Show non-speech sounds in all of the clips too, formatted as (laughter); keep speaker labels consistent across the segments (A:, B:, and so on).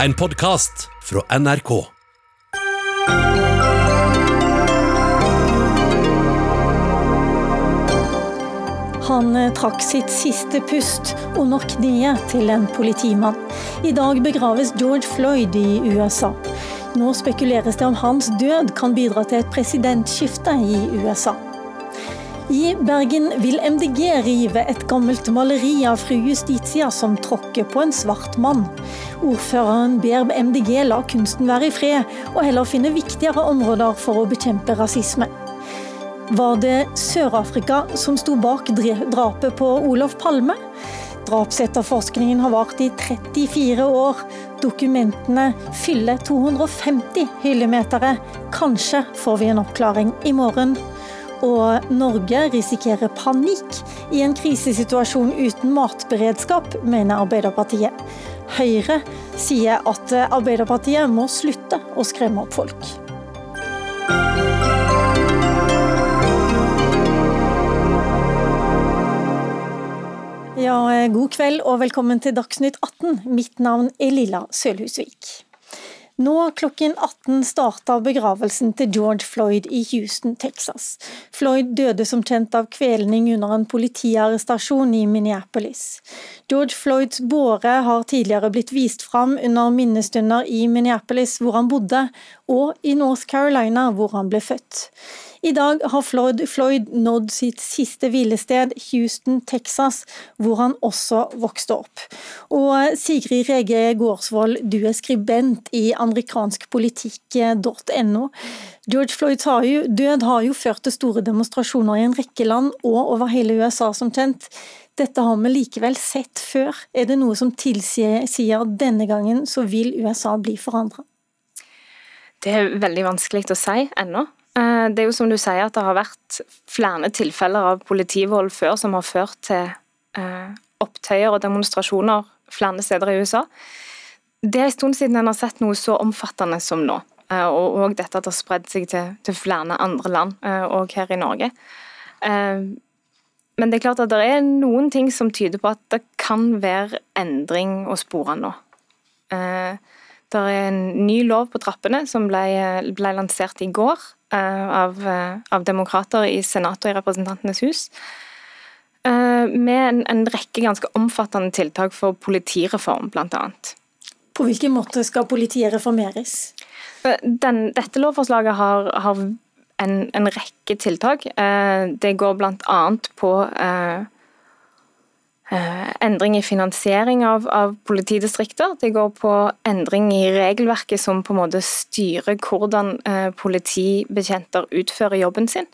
A: En podkast fra NRK.
B: Han eh, trakk sitt siste pust under kneet til en politimann. I dag begraves George Floyd i USA. Nå spekuleres det om hans død kan bidra til et presidentskifte i USA. I Bergen vil MDG rive et gammelt maleri av fru Justitia som tråkker på en svart mann. Ordføreren ber MDG la kunsten være i fred, og heller finne viktigere områder for å bekjempe rasisme. Var det Sør-Afrika som sto bak drapet på Olof Palme? Drapsetterforskningen har vart i 34 år. Dokumentene fyller 250 hyllemetere. Kanskje får vi en oppklaring i morgen. Og Norge risikerer panikk i en krisesituasjon uten matberedskap, mener Arbeiderpartiet. Høyre sier at Arbeiderpartiet må slutte å skremme opp folk. Ja, god kveld og velkommen til Dagsnytt 18. Mitt navn er Lilla Sølhusvik. Nå klokken 18 starta begravelsen til George Floyd i Houston, Texas. Floyd døde som kjent av kvelning under en politiarrestasjon i Minneapolis. George Floyds båre har tidligere blitt vist fram under minnestunder i Minneapolis, hvor han bodde, og i North Carolina, hvor han ble født. I dag har Floyd, Floyd nådd sitt siste hvilested, Houston, Texas, hvor han også vokste opp. Og Sigrid Rege Gårdsvold, du er skribent i amerikanskpolitikk.no. George Floyds død har jo ført til store demonstrasjoner i en rekke land og over hele USA, som kjent. Dette har vi likevel sett før. Er det noe som tilsier at denne gangen så vil USA bli forandra?
C: Det er veldig vanskelig å si ennå. Eh, det er jo som du sier at det har vært flere tilfeller av politivold før som har ført til eh, opptøyer og demonstrasjoner flere steder i USA. Det er en stund siden en har sett noe så omfattende som nå. Eh, og, og dette at det har spredd seg til, til, flere andre land, òg her i Norge. Men det er klart at det er noen ting som tyder på at det kan være endring å spore nå. Det er en ny lov på trappene som ble, ble lansert i går uh, av, uh, av, demokrater i Senatet og i Representantenes hus. Uh, med en, en, rekke ganske omfattende tiltak for politireform, bl.a.
B: På hvilken måte skal politiet reformeres?
C: Den, dette lovforslaget har, har en, en, rekke tiltak. Det går bl.a. på Eh, endring i finansiering av, av, politidistrikter. Det går på endring i regelverket som på en måte styrer hvordan eh, politibetjenter utfører jobben sin.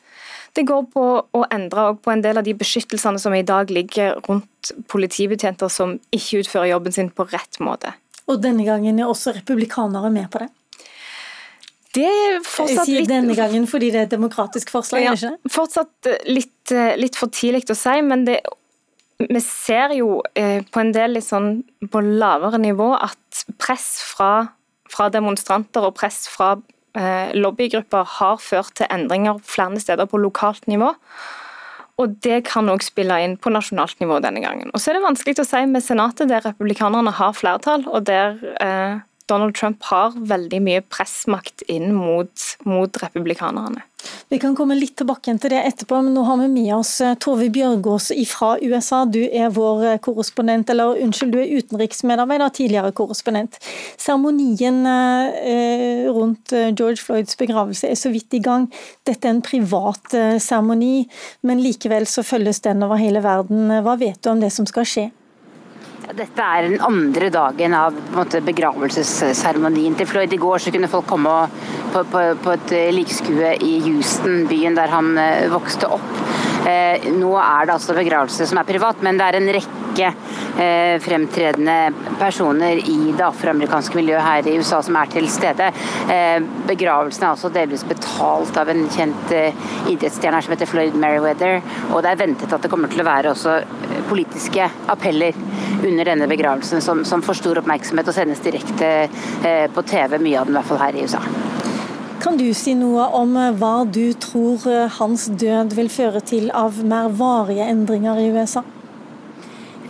C: Det går på å endre på en del av de beskyttelsene som i dag ligger rundt politibetjenter som ikke utfører jobben sin på rett måte.
B: Og denne gangen er også republikanere med på det?
C: Det er fortsatt
B: litt... denne gangen fordi det er et demokratisk forslag? Ja, ikke?
C: Fortsatt litt, litt for tidlig å si, men det er vi ser jo eh, på en del litt sånn på lavere nivå at press fra, fra demonstranter og press fra eh, lobbygrupper har ført til endringer flere steder på lokalt nivå. Og det kan òg spille inn på nasjonalt nivå denne gangen. Og så er det vanskelig å si med Senatet, der republikanerne har flertall, og der eh, Donald Trump har veldig mye pressmakt inn mot, mot republikanerne.
B: Vi kan komme litt tilbake til det etterpå, men nå har vi med oss eh, Tove Bjørgaas fra USA. Du er vår eh, korrespondent, eller unnskyld, du er utenriksmedarbeider, tidligere korrespondent. Seremonien eh, rundt George Floyds begravelse er så vidt i gang. Dette er en privat seremoni, men likevel så følges den over hele verden. Hva vet du om det som skal skje?
D: Dette er den andre dagen av måte, begravelsesseremonien til Floyd. I går så kunne folk komme på, på, på et likskue i Houston, byen der han eh, vokste opp. Eh, nå er det altså begravelse som er privat, men det er en rekke eh, fremtredende personer i det afroamerikanske miljøet her i USA som er til stede. Eh, begravelsen er altså delvis betalt av en kjent idrettsstjerne som heter Floyd Merriweather, og det er ventet at det kommer til å være også politiske appeller under denne begravelsen som, som får stor oppmerksomhet og sendes direkte på TV, mye av den i hvert fall her i USA.
B: Kan du si noe om eh, hva du tror eh, hans død vil føre til av mer varige endringer i USA?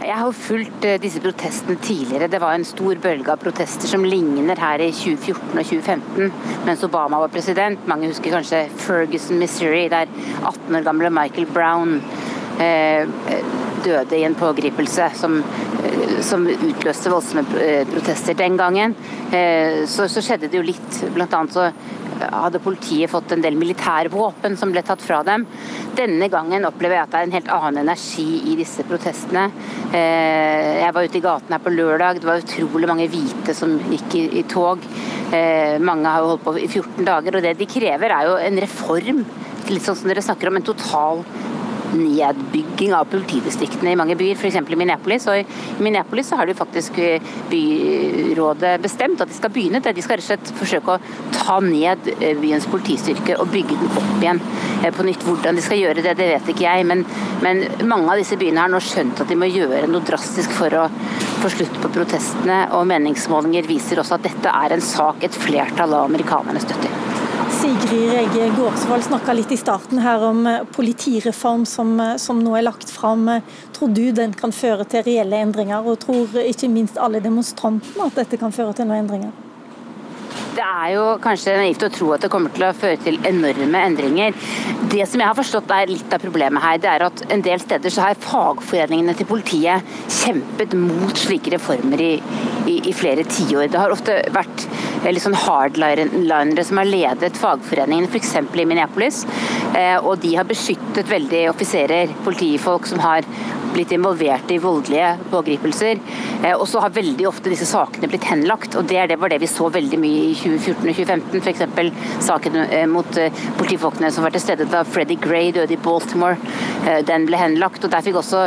D: Jeg har fulgt eh, disse protestene tidligere. Det var en stor bølge av protester som ligner her i 2014 og 2015, mens Obama var president. Mange husker kanskje Ferguson, Missouri, der 18 år gamle Michael Brown eh, døde i en pågripelse som, som utløste voldsomme protester den gangen. Eh, så, så skjedde det jo litt. Blant annet så hadde politiet fått en del militærvåpen som ble tatt fra dem. Denne gangen opplever jeg at det er en helt annen energi i disse protestene. Eh, jeg var ute i gaten her på lørdag, det var utrolig mange hvite som gikk i, i tog. Eh, mange har jo holdt på i 14 dager, og det de krever er jo en reform. Litt sånn som dere snakker om, en total nedbygging av politidistriktene i mange byer, f.eks. i Minneapolis. Og I Minneapolis så har de faktisk eh, byrådet bestemt at de skal begynne det. De skal rett og slett forsøke å ta ned eh, byens politistyrke og bygge den opp igjen eh, på nytt. Hvordan de skal gjøre det, det vet ikke jeg, men, men mange av disse byene har nå skjønt at de må gjøre noe drastisk for å få slutt på protestene, og meningsmålinger viser også at dette er en sak et flertall av amerikanerne støtter.
B: Sigrid Rege Gårdsvold snakka litt i starten her om eh, politireform som, eh, som, nå er lagt fram. Tror du den kan føre til reelle endringer, og tror ikke minst alle demonstrantene at dette kan føre til noen endringer?
D: Det er jo kanskje naivt å tro at det kommer til å føre til enorme endringer. Det som jeg har forstått er litt av problemet her, det er at en del steder så har fagforeningene til politiet kjempet mot slike reformer i, i, i flere tiår. Det har ofte vært sånn hardlinere som har ledet fagforeningene, f.eks. i Minneapolis. Eh, og de har beskyttet veldig offiserer, politifolk som har blitt involvert i voldelige pågripelser. Eh, og så har veldig ofte disse sakene blitt henlagt. og det var det vi så veldig mye i 2014 og 2015. F.eks. saken eh, mot eh, politifolkene som var til stede da Freddie Gray døde i Baltimore. Den ble henlagt. og Der fikk også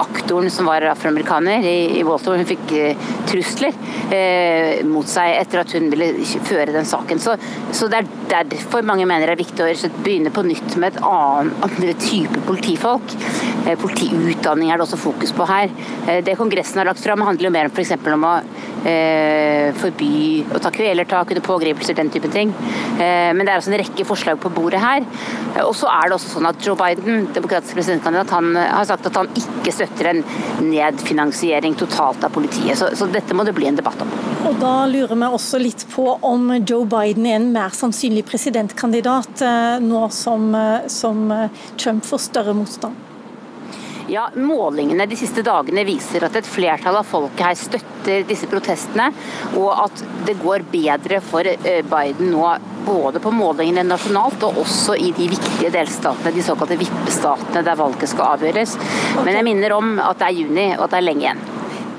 D: aktoren som var afroamerikaner i Baltimore, hun fikk trusler mot seg etter at hun ville føre den saken. Så, så det er derfor mange mener det er viktig å begynne på nytt med et annet, andre type politifolk. Politiutdanning er det også fokus på her. Eh, det Kongressen har lagt fram handler jo mer om f.eks. om å eh, forby å ta kvelertak under pågripelser, den type ting. Eh, men det er altså en rekke forslag på bordet her. Eh, og så er det også sånn at Joe Biden, demokratisk presidentkandidat, han eh, har sagt at han ikke støtter en nedfinansiering totalt av politiet. Så, så dette må det bli en debatt om.
B: Og Da lurer vi også litt på om Joe Biden er en mer sannsynlig presidentkandidat eh, nå som, som Trump får større motstand?
D: Ja, Målingene de siste dagene viser at et flertall av folket her støtter disse protestene, og at det går bedre for eh, Biden nå både på målingene nasjonalt og også i de viktige delstatene, de såkalte vippestatene der valget skal avgjøres. Men jeg minner om at det er juni og at det er lenge igjen.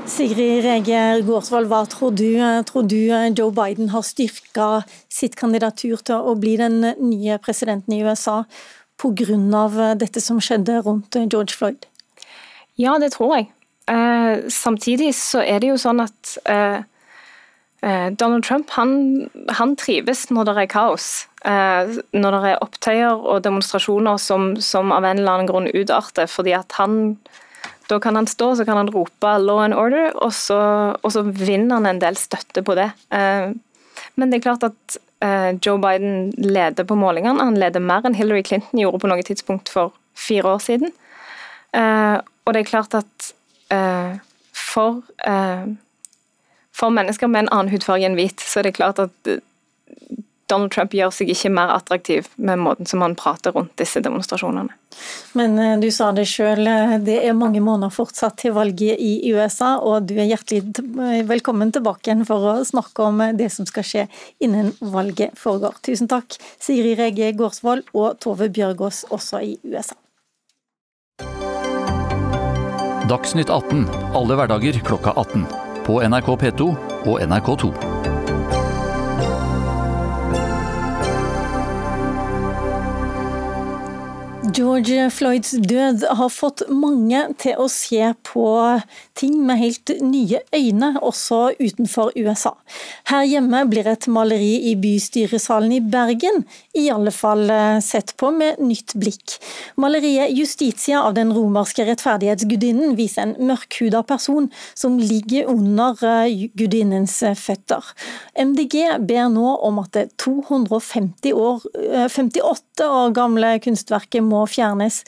B: Sigrid Reger Gårdsvold, hva tror du? Tror du Joe Biden har styrka sitt kandidatur til å bli den nye presidenten i USA pga. dette som skjedde rundt George Floyd?
C: Ja, det tror jeg. Eh, samtidig så er det jo sånn at eh, eh, Donald Trump han, han, trives når det er kaos. Eh, når det er opptøyer og demonstrasjoner som, som, av en eller annen grunn utarter. fordi at han da kan han stå så kan han rope 'law and order', og så, og så vinner han en del støtte på det. Eh, men det er klart at eh, Joe Biden leder på målingene. Han leder mer enn Hillary Clinton gjorde på noe tidspunkt for fire år siden. Og det er klart at eh, for, eh, for mennesker med en annen hudfarge enn hvit, så er det klart at eh, Donald Trump gjør seg ikke mer attraktiv med måten som han prater rundt disse demonstrasjonene.
B: Men du sa det sjøl, det er mange måneder fortsatt til valget i USA, og du er hjertelig velkommen tilbake igjen for å snakke om det som skal skje innen valget foregår. Tusen takk, Siri Rege Gårdsvold og Tove Bjørgaas, også i USA.
E: Dagsnytt 18 alle hverdager klokka 18. På NRK P2 og NRK2.
B: George Floyds død har fått mange til å se på ting med helt nye øyne, også utenfor USA. Her hjemme blir et maleri i bystyresalen i Bergen i alle fall eh, sett på med nytt blikk. Maleriet 'Justitia' av den romerske rettferdighetsgudinnen viser en mørkhuda person som ligger under eh, gudinnens føtter. MDG ber nå om at det 250 år, 58 år gamle kunstverket må fjernes.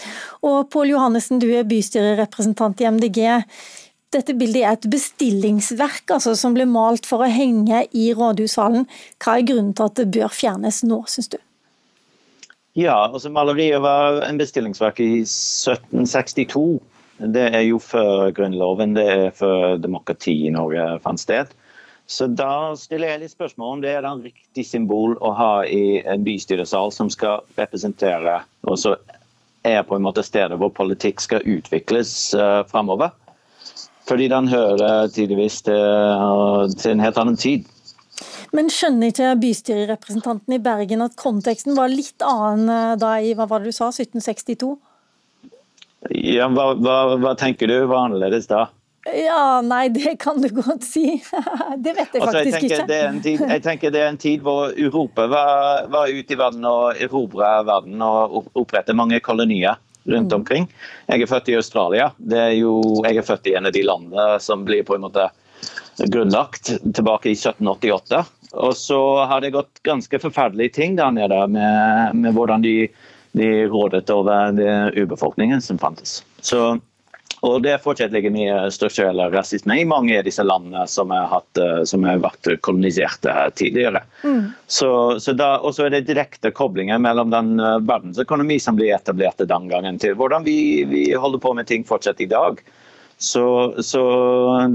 B: Og Pål Johannessen, du er bystyrerepresentant i MDG. Dette bildet er et bestillingsverk altså, som ble malt for å henge i rådhushallen. Hva er grunnen til at det bør fjernes nå, syns du?
F: Ja, altså Maleriet var en bestillingsverk i 1762. Det er jo før Grunnloven, det er før demokratiet i Norge fant sted. Så da stiller jeg litt spørsmål om det er en riktig symbol å ha i en bystyresal som skal representere, og så er på en måte stedet hvor politikk skal utvikles uh, framover. Fordi den hører tydeligvis til, til en helt annen tid.
B: Men skjønner ikke bystyrerepresentanten i Bergen at konteksten var litt annen eh, da i hva var det du sa, 1762?
F: Ja, hva, hva, hva tenker du var annerledes da?
B: Ja, nei, det kan du godt si. (laughs) Det vet jeg faktisk
F: altså, jeg
B: ikke.
F: Tid, jeg tenker det er en tid hvor Europa var, var ute i verden og erobra verden og opprettet mange kolonier rundt mm. omkring. Jeg er født i Australia. Det er jo, jeg er født i en av de landene som blir på en måte grunnlagt tilbake i 1788. Og så har det gått ganske forferdelige ting der nede med, med hvordan de, de rådet over urbefolkningen som fantes. Så og Det fortsatt like mye strukturell rasisme i mange av disse landene som har, eh, som har vært koloniserte tidligere. Mm. Så, så og så er det direkte koblinger mellom den eh, verdensøkonomi som ble etablert den gangen, til hvordan vi, vi holder på med ting fortsatt i dag. Så, så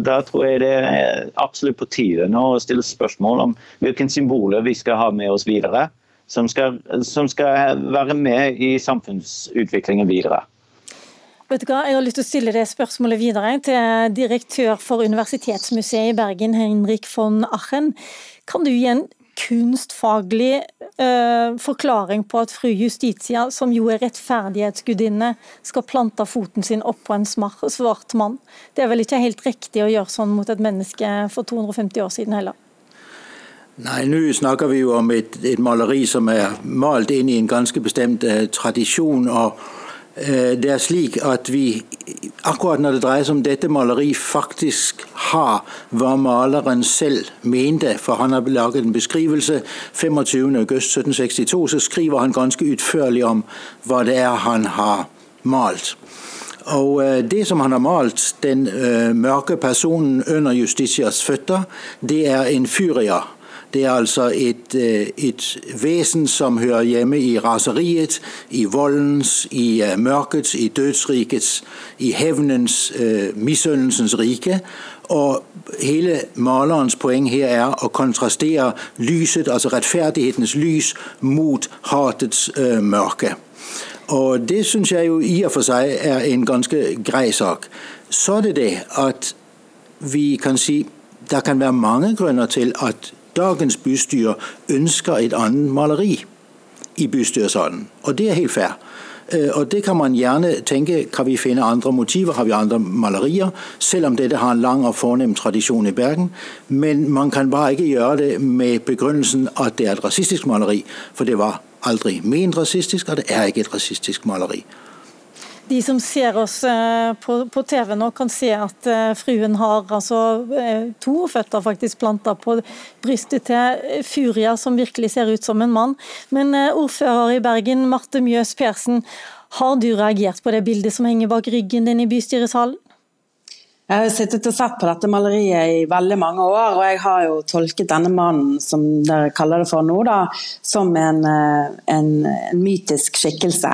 F: da tror jeg det er absolutt på tide nå å stille spørsmål om hvilke symboler vi skal ha med oss videre, som skal, som skal være med i samfunnsutviklingen videre.
B: Vet du hva, Jeg har lyst til å stille det spørsmålet videre til direktør for Universitetsmuseet i Bergen, Henrik von Achen. Kan du gi en kunstfaglig uh, forklaring på at fru Justitia, som jo er rettferdighetsgudinne, skal plante foten sin opp på en svart mann? Det er vel ikke helt riktig å gjøre sånn mot et menneske for 250 år siden heller?
G: Nei, nå snakker vi jo om et, et maleri som er malt inn i en ganske bestemt uh, tradisjon. og det er slik at vi, akkurat når det dreier seg om dette maleri, faktisk har hva maleren selv mente. For han har laget en beskrivelse 25.8.1762, så skriver han ganske utførlig om hva det er han har malt. Og eh, Det som han har malt, den uh, mørke personen under Justitias føtter, det er en fyria det er altså et, øh, et vesen som hører hjemme i raseriet, i voldens, i øh, mørkets, i dødsrikets, i hevnens, uh, misunnelsens rike. Og hele malerens poeng her er å kontrastere lyset, altså rettferdighetens lys, mot hatets mørke. Og Det syns jeg jo i og for seg er en ganske grei sak. Så er det det at vi kan si der kan være mange grunner til at dagens bystyre ønsker et annet maleri i bystyresalen. Og det er helt fair. Øh, og det kan man gjerne tenke, kan vi finne andre motiver, har vi andre malerier? Selv om dette har en lang og fornem tradisjon i Bergen. Men man kan bare ikke gjøre det med begrunnelsen at det er et rasistisk maleri. For det var aldri ment rasistisk, og det er ikke et rasistisk maleri.
B: De som ser oss eh, på, på TV nå, kan se at eh, fruen har altså, eh, to føtter faktisk planta på brystet til Furia, som virkelig ser ut som en mann. Men ordfører i Bergen, Marte Mjøs Persen, har du reagert på det bildet som henger bak ryggen din i bystyresalen?
H: Jeg har sittet og sett på dette maleriet i veldig mange år, og jeg har jo tolket denne mannen, som dere kaller det for nå, da, som en, eh, en, en mytisk skikkelse.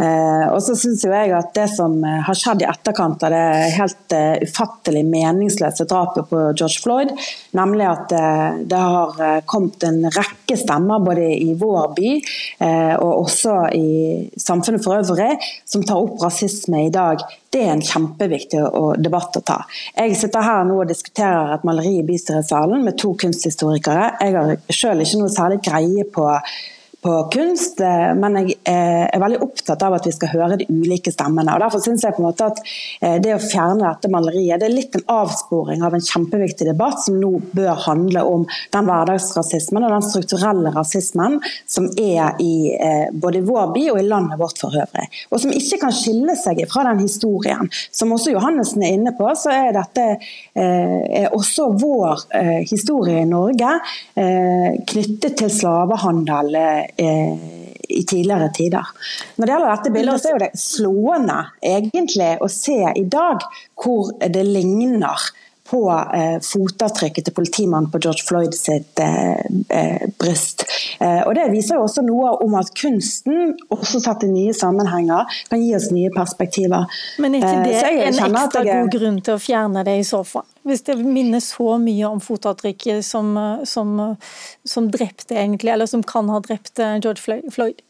H: Eh, og så syns jeg at det som har skjedd i etterkant av det helt uh, ufattelig meningsløse drapet på George Floyd, nemlig at uh, det har kommet en rekke stemmer både i vår by uh, og også i samfunnet for øvrig, som tar opp rasisme i dag, det er en kjempeviktig debatt å ta. Jeg sitter her nå og diskuterer et maleri i bystyresalen med to kunsthistorikere. Jeg har selv ikke noe særlig greie på på kunst, eh, men jeg er veldig opptatt av at vi skal høre de ulike stemmene. og Derfor syns jeg på en måte at eh, det å fjerne dette maleriet det er litt en avsporing av en kjempeviktig debatt som nå bør handle om den hverdagsrasismen og den strukturelle rasismen som er i både vår by og i landet vårt for øvrig. Og som ikke kan skille seg fra den historien. Som også Johannessen er inne på, så er dette er også vår historie i Norge knyttet til slavehandel eh, i tidligere tider. Når det gjelder dette bildet, så er det slående egentlig å se i dag hvor det ligner på eh, fotavtrykket til politimannen på George Floyd sitt eh, eh, bryst. Og Det viser jo også noe om at kunsten, også satt i nye sammenhenger, kan gi oss nye perspektiver.
B: Men er ikke det en ekstra jeg... god grunn til å fjerne det i så fall? Hvis det minner så mye om fotavtrykket som, som, som drepte, egentlig, eller som kan ha drept George Floyd?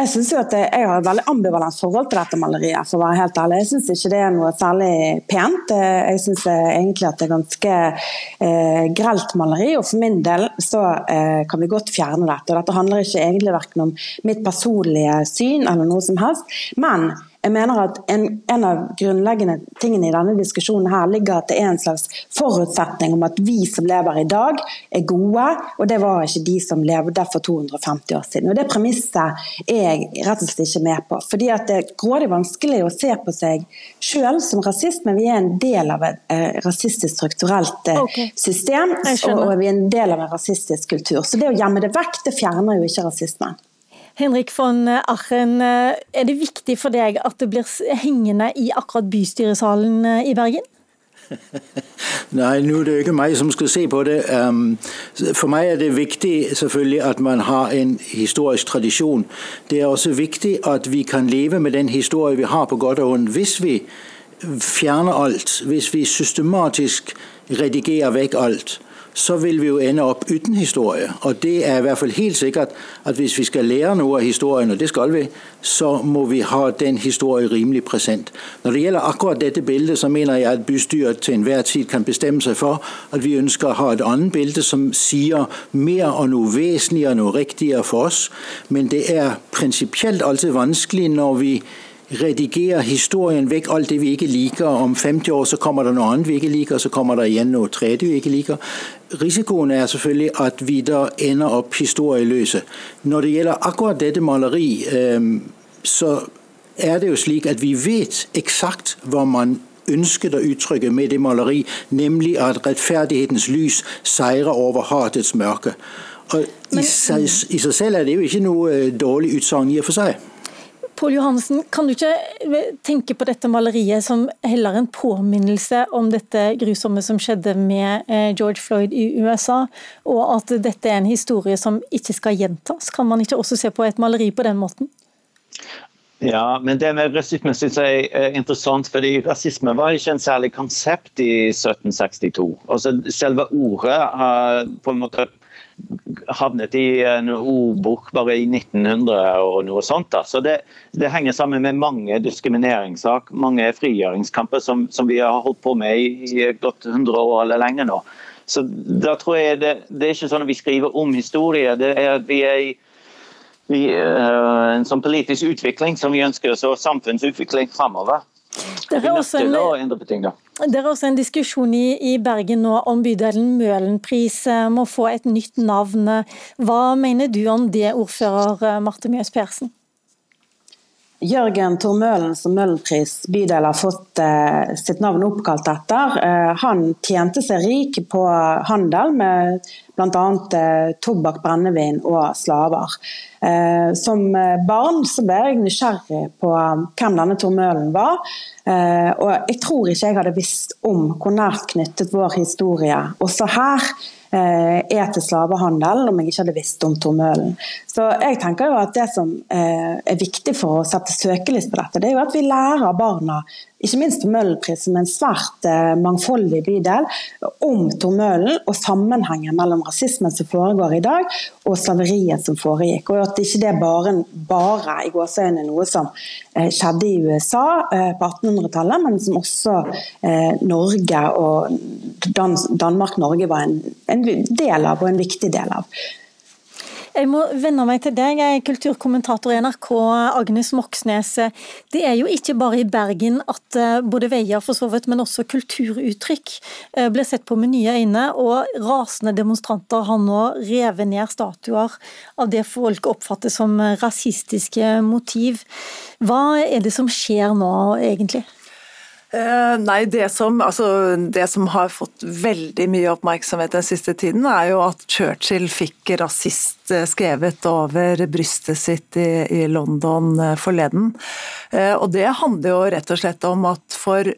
H: Jeg synes jo at jeg har et veldig ambivalent forhold til dette maleriet. for å være helt ærlig. Jeg syns ikke det er noe særlig pent. Jeg syns egentlig at det er ganske eh, grelt maleri. og For min del så eh, kan vi godt fjerne dette. og Dette handler ikke egentlig verken om mitt personlige syn eller noe som helst. men jeg mener at en, en, av grunnleggende tingene i denne diskusjonen her ligger at det er en slags forutsetning om at vi som lever i dag, er gode, og det var ikke de som levde for 250 år siden. Og Det premisset er jeg rett og slett ikke med på. fordi at Det er grådig vanskelig å se på seg selv som rasist, men vi er en del av et eh, rasistisk strukturelt eh, okay. system, og, og vi er en del av en rasistisk kultur. Så det å gjemme det vekk, det fjerner jo ikke rasismen.
B: Henrik von Achen, er det viktig for deg at det blir hengende i akkurat bystyresalen eh, i Bergen? (laughs)
G: Nei, nå er det ikke meg som skal se på det. For meg er det viktig selvfølgelig at man har en historisk tradisjon. Det er også viktig at vi kan leve med den historie vi har på godt og vondt. Hvis vi fjerner alt, hvis vi systematisk redigerer vekk alt, så vil vi jo ende opp uten historie. Og det er i hvert fall helt sikkert at hvis vi skal lære noe av historien, og det skal vi, så må vi ha den historien rimelig present. Når det gjelder akkurat dette bildet, så mener jeg at bystyret til enhver tid kan bestemme seg for at vi ønsker å ha et annet bilde som sier mer og noe vesentligere, noe riktigere for oss. Men det er prinsipielt alltid vanskelig når vi redigere historien vekk, alt det vi ikke liker. Om 50 år så kommer det noe annet vi ikke liker, så kommer det igjen noe tredje vi ikke liker. Risikoen er selvfølgelig at vi da ender opp historieløse. Når det gjelder akkurat dette maleri, så er det jo slik at vi vet eksakt hva man ønsket å uttrykke med det maleri, nemlig at rettferdighetens lys seirer over hatets mørke. Og i, seg, I seg selv er det jo ikke noe eh, dårlig utsagn i og for seg.
B: Pål Johansen, kan du ikke tenke på dette maleriet som heller en påminnelse om dette grusomme som skjedde med eh, George Floyd i USA, og at dette er en historie som ikke skal gjentas? Kan man ikke også se på et maleri på den måten?
F: Ja, men det med rasisme synes jeg er interessant, fordi rasisme var ikke en særlig konsept i 1762. Altså, selve ordet har på en måte havnet i en ordbok bare i 1900 og noe sånt. Da. Så det, det, henger sammen med mange diskrimineringssak, mange frigjøringskamper som, som, vi har holdt på med i, godt 100 år eller lenger nå. Så da tror jeg det, det, er ikke sånn at vi skriver om historie, det er at vi er i vi, uh, en sånn politisk utvikling som vi ønsker oss, og samfunnsutvikling framover.
B: Det er, også en, det er også en diskusjon i, i Bergen nå om bydelen Møhlenpris eh, må få et nytt navn. Hva mener du om det, ordfører eh, Marte Mjøs Persen?
H: Jørgen Tormølen, som Møhlenpris bydel har fått eh, sitt navn oppkalt etter, eh, han tjente seg rik på handel med bl.a. Eh, tobakk, brennevin og slaver. Eh, som barn ble jeg nysgjerrig på hvem denne Tormølen var. Og jeg tror ikke jeg hadde visst om hvor nært knyttet vår historie også her er til slavehandel, om jeg ikke hadde visst om Tor Møhlen. Så jeg tenker jo at Det som eh, er viktig for å sette søkelys på dette, det er jo at vi lærer barna ikke minst Møhlenpris som en svært eh, mangfoldig bydel, om Tor Møhlen og sammenhengen mellom rasismen som foregår i dag, og slaveriet som foregikk. Og at ikke det bare, bare i gåseøynene noe som eh, skjedde i USA eh, på 1800-tallet, men som også Norge og Dan Danmark-Norge var en del av, og en viktig del av.
B: Jeg må vende meg til deg, jeg er kulturkommentator i NRK, Agnes Moxnes. Det er jo ikke bare i Bergen at eh, både veier for så vidt, men også kulturuttrykk blir ble sett på med nye øyne. Og rasende demonstranter har nå revet ned statuer av det folk oppfatter som rasistiske motiv. Hva er det som skjer nå, egentlig?
I: Uh, nei, det som, altså, det som, har fått veldig mye oppmerksomhet den siste tiden, er jo at Churchill fikk rasist eh, skrevet over brystet sitt i, i London uh, forleden. Uh, og det handler jo rett og slett om at for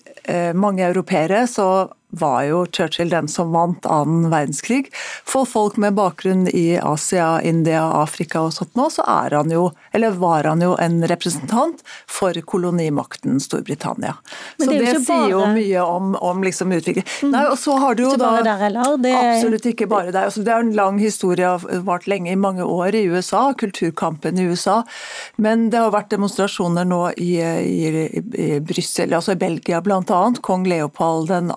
I: mange europeere så var jo Churchill den som vant annen verdenskrig. For folk med bakgrunn i Asia, India, Afrika og sånt nå, så er han jo, eller var han jo en representant for kolonimakten Storbritannia. Så det, det sier jo mye om, om liksom utvikling. Mm. Nei, og så har du jo da
B: der, det...
I: Absolutt ikke bare der. Altså, det er en lang historie, har vart lenge i mange år i USA, kulturkampen i USA. Men det har vært demonstrasjoner nå i, i, i Brussel, altså i Belgia bl.a. Kong Leopold 2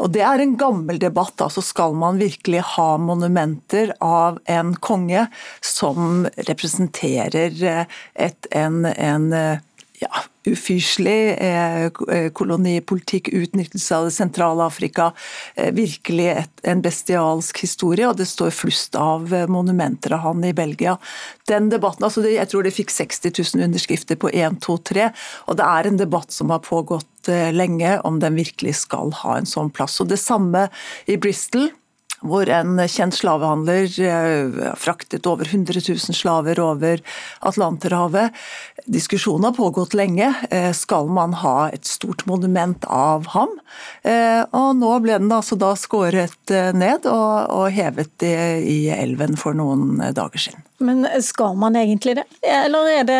I: og Det er en gammel debatt. altså Skal man virkelig ha monumenter av en konge som representerer eh, et, en, en eh, ja, ufyselig eh, kolonipolitikk, utnyttelse av det sentrale Afrika. virkelig et, en bestialsk historie, og det står flust av monumenter av han i Belgia. Den debatten, altså Jeg tror det fikk 60 000 underskrifter på 1, 2, 3, og det er en debatt som har pågått Eh, lenge om den virkelig skal ha en sånn plass. Og Det samme i Bristol hvor en kjent slavehandler eh, fraktet over 100 000 slaver over Atlanterhavet. Diskusjonen har pågått lenge. Eh, skal man ha et stort monument av ham? Og nå ble den altså da skåret ned og hevet i elven for noen dager siden.
B: Men skal man egentlig det? Eller er det,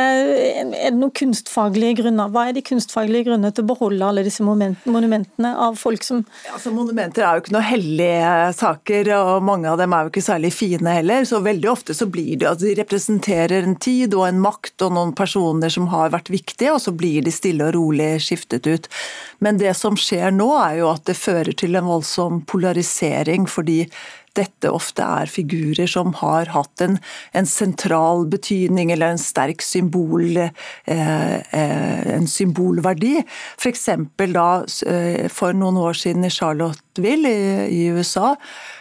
B: er det noen kunstfaglige grunner? Hva er de kunstfaglige grunnene til å beholde alle disse monumentene av folk som
I: altså, Monumenter er jo ikke noe hellige saker, og mange av dem er jo ikke særlig fine heller. Så veldig ofte så blir det at de representerer en tid og en makt og noen personer som har vært viktige, og så blir de stille og rolig skiftet ut. Men det som skjer nå, er jo at det fører til en voldsom polarisering, fordi dette ofte er figurer som har hatt en, en sentral betydning eller en sterk symbol, eh, eh en symbolverdi. F.eks. da eh, for noen år siden i Charlotteville i, i USA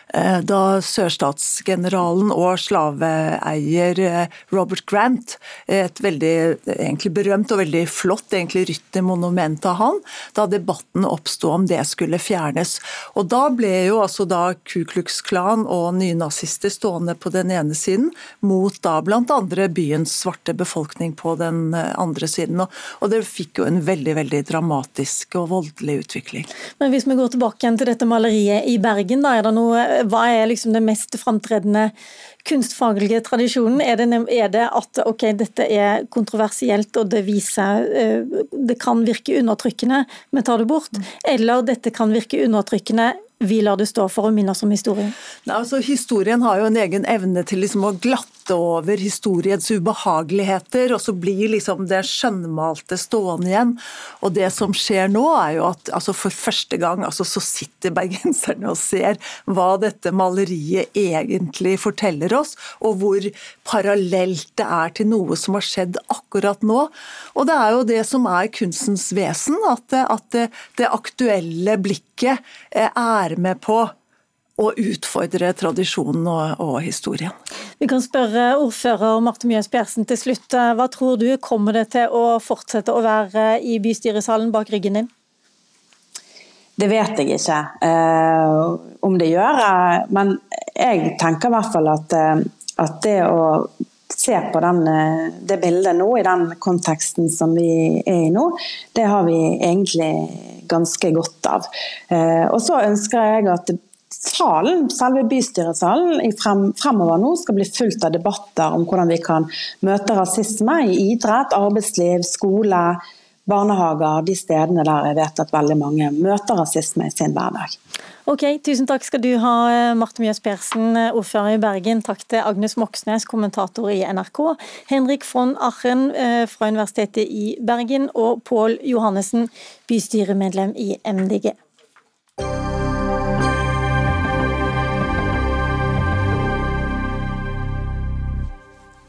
I: da sørstatsgeneralen og slaveeier eh, Robert Grant, et veldig egentlig berømt og veldig flott egentlig ryttermonument av han, da debatten oppsto om det skulle fjernes. Og Da ble jo altså da Ku Klux Klan og nynazister stående på den ene siden, mot da bl.a. byens svarte befolkning på den eh, andre siden. Og det fikk jo en veldig veldig dramatisk og voldelig utvikling.
B: Men Hvis vi går tilbake igjen til dette maleriet i Bergen, da er det noe hva er liksom den mest framtredende kunstfaglige tradisjonen? Er det, er det, at ok, dette er kontroversielt og det viser eh, Det kan virke undertrykkende, men tar det bort? Eller dette kan virke undertrykkende, vi lar det stå for å minne oss om historien?
I: Nei, altså, historien har jo en egen evne til liksom å glatte over historiens ubehageligheter, og så blir liksom det skjønnmalte stående igjen. Og det som skjer nå, er jo at altså, for første gang altså, så sitter bergenserne og ser hva dette maleriet egentlig forteller oss, og hvor parallelt det er til noe som har skjedd akkurat nå. Og det er jo det som er kunstens vesen, at, at det, det aktuelle blikket eh, er være med på å utfordre tradisjonen og, og, historien.
B: Vi kan spørre ordfører Marte Mjøs Persen til slutt. Hva tror du, kommer det til å fortsette å være i bystyresalen bak ryggen din?
H: Det vet jeg ikke eh, om det gjør, men jeg tenker i hvert fall at, eh, at det å se på den, eh, det bildet nå, i den konteksten som vi er i nå, det har vi egentlig ganske godt av. Eh, og så ønsker jeg at salen, selve bystyresalen frem, fremover nå skal bli fullt av debatter om hvordan vi kan møte rasisme i idrett, arbeidsliv, skole, barnehager, de stedene der jeg vet at veldig mange møter rasisme i sin hverdag.
B: Ok, Tusen takk skal du ha, Marte Mjøs Persen, ordfører i Bergen. Takk til Agnes Moxnes, kommentator i NRK. Henrik von Achen eh, fra Universitetet i Bergen, og Pål Johannessen, bystyremedlem i MDG.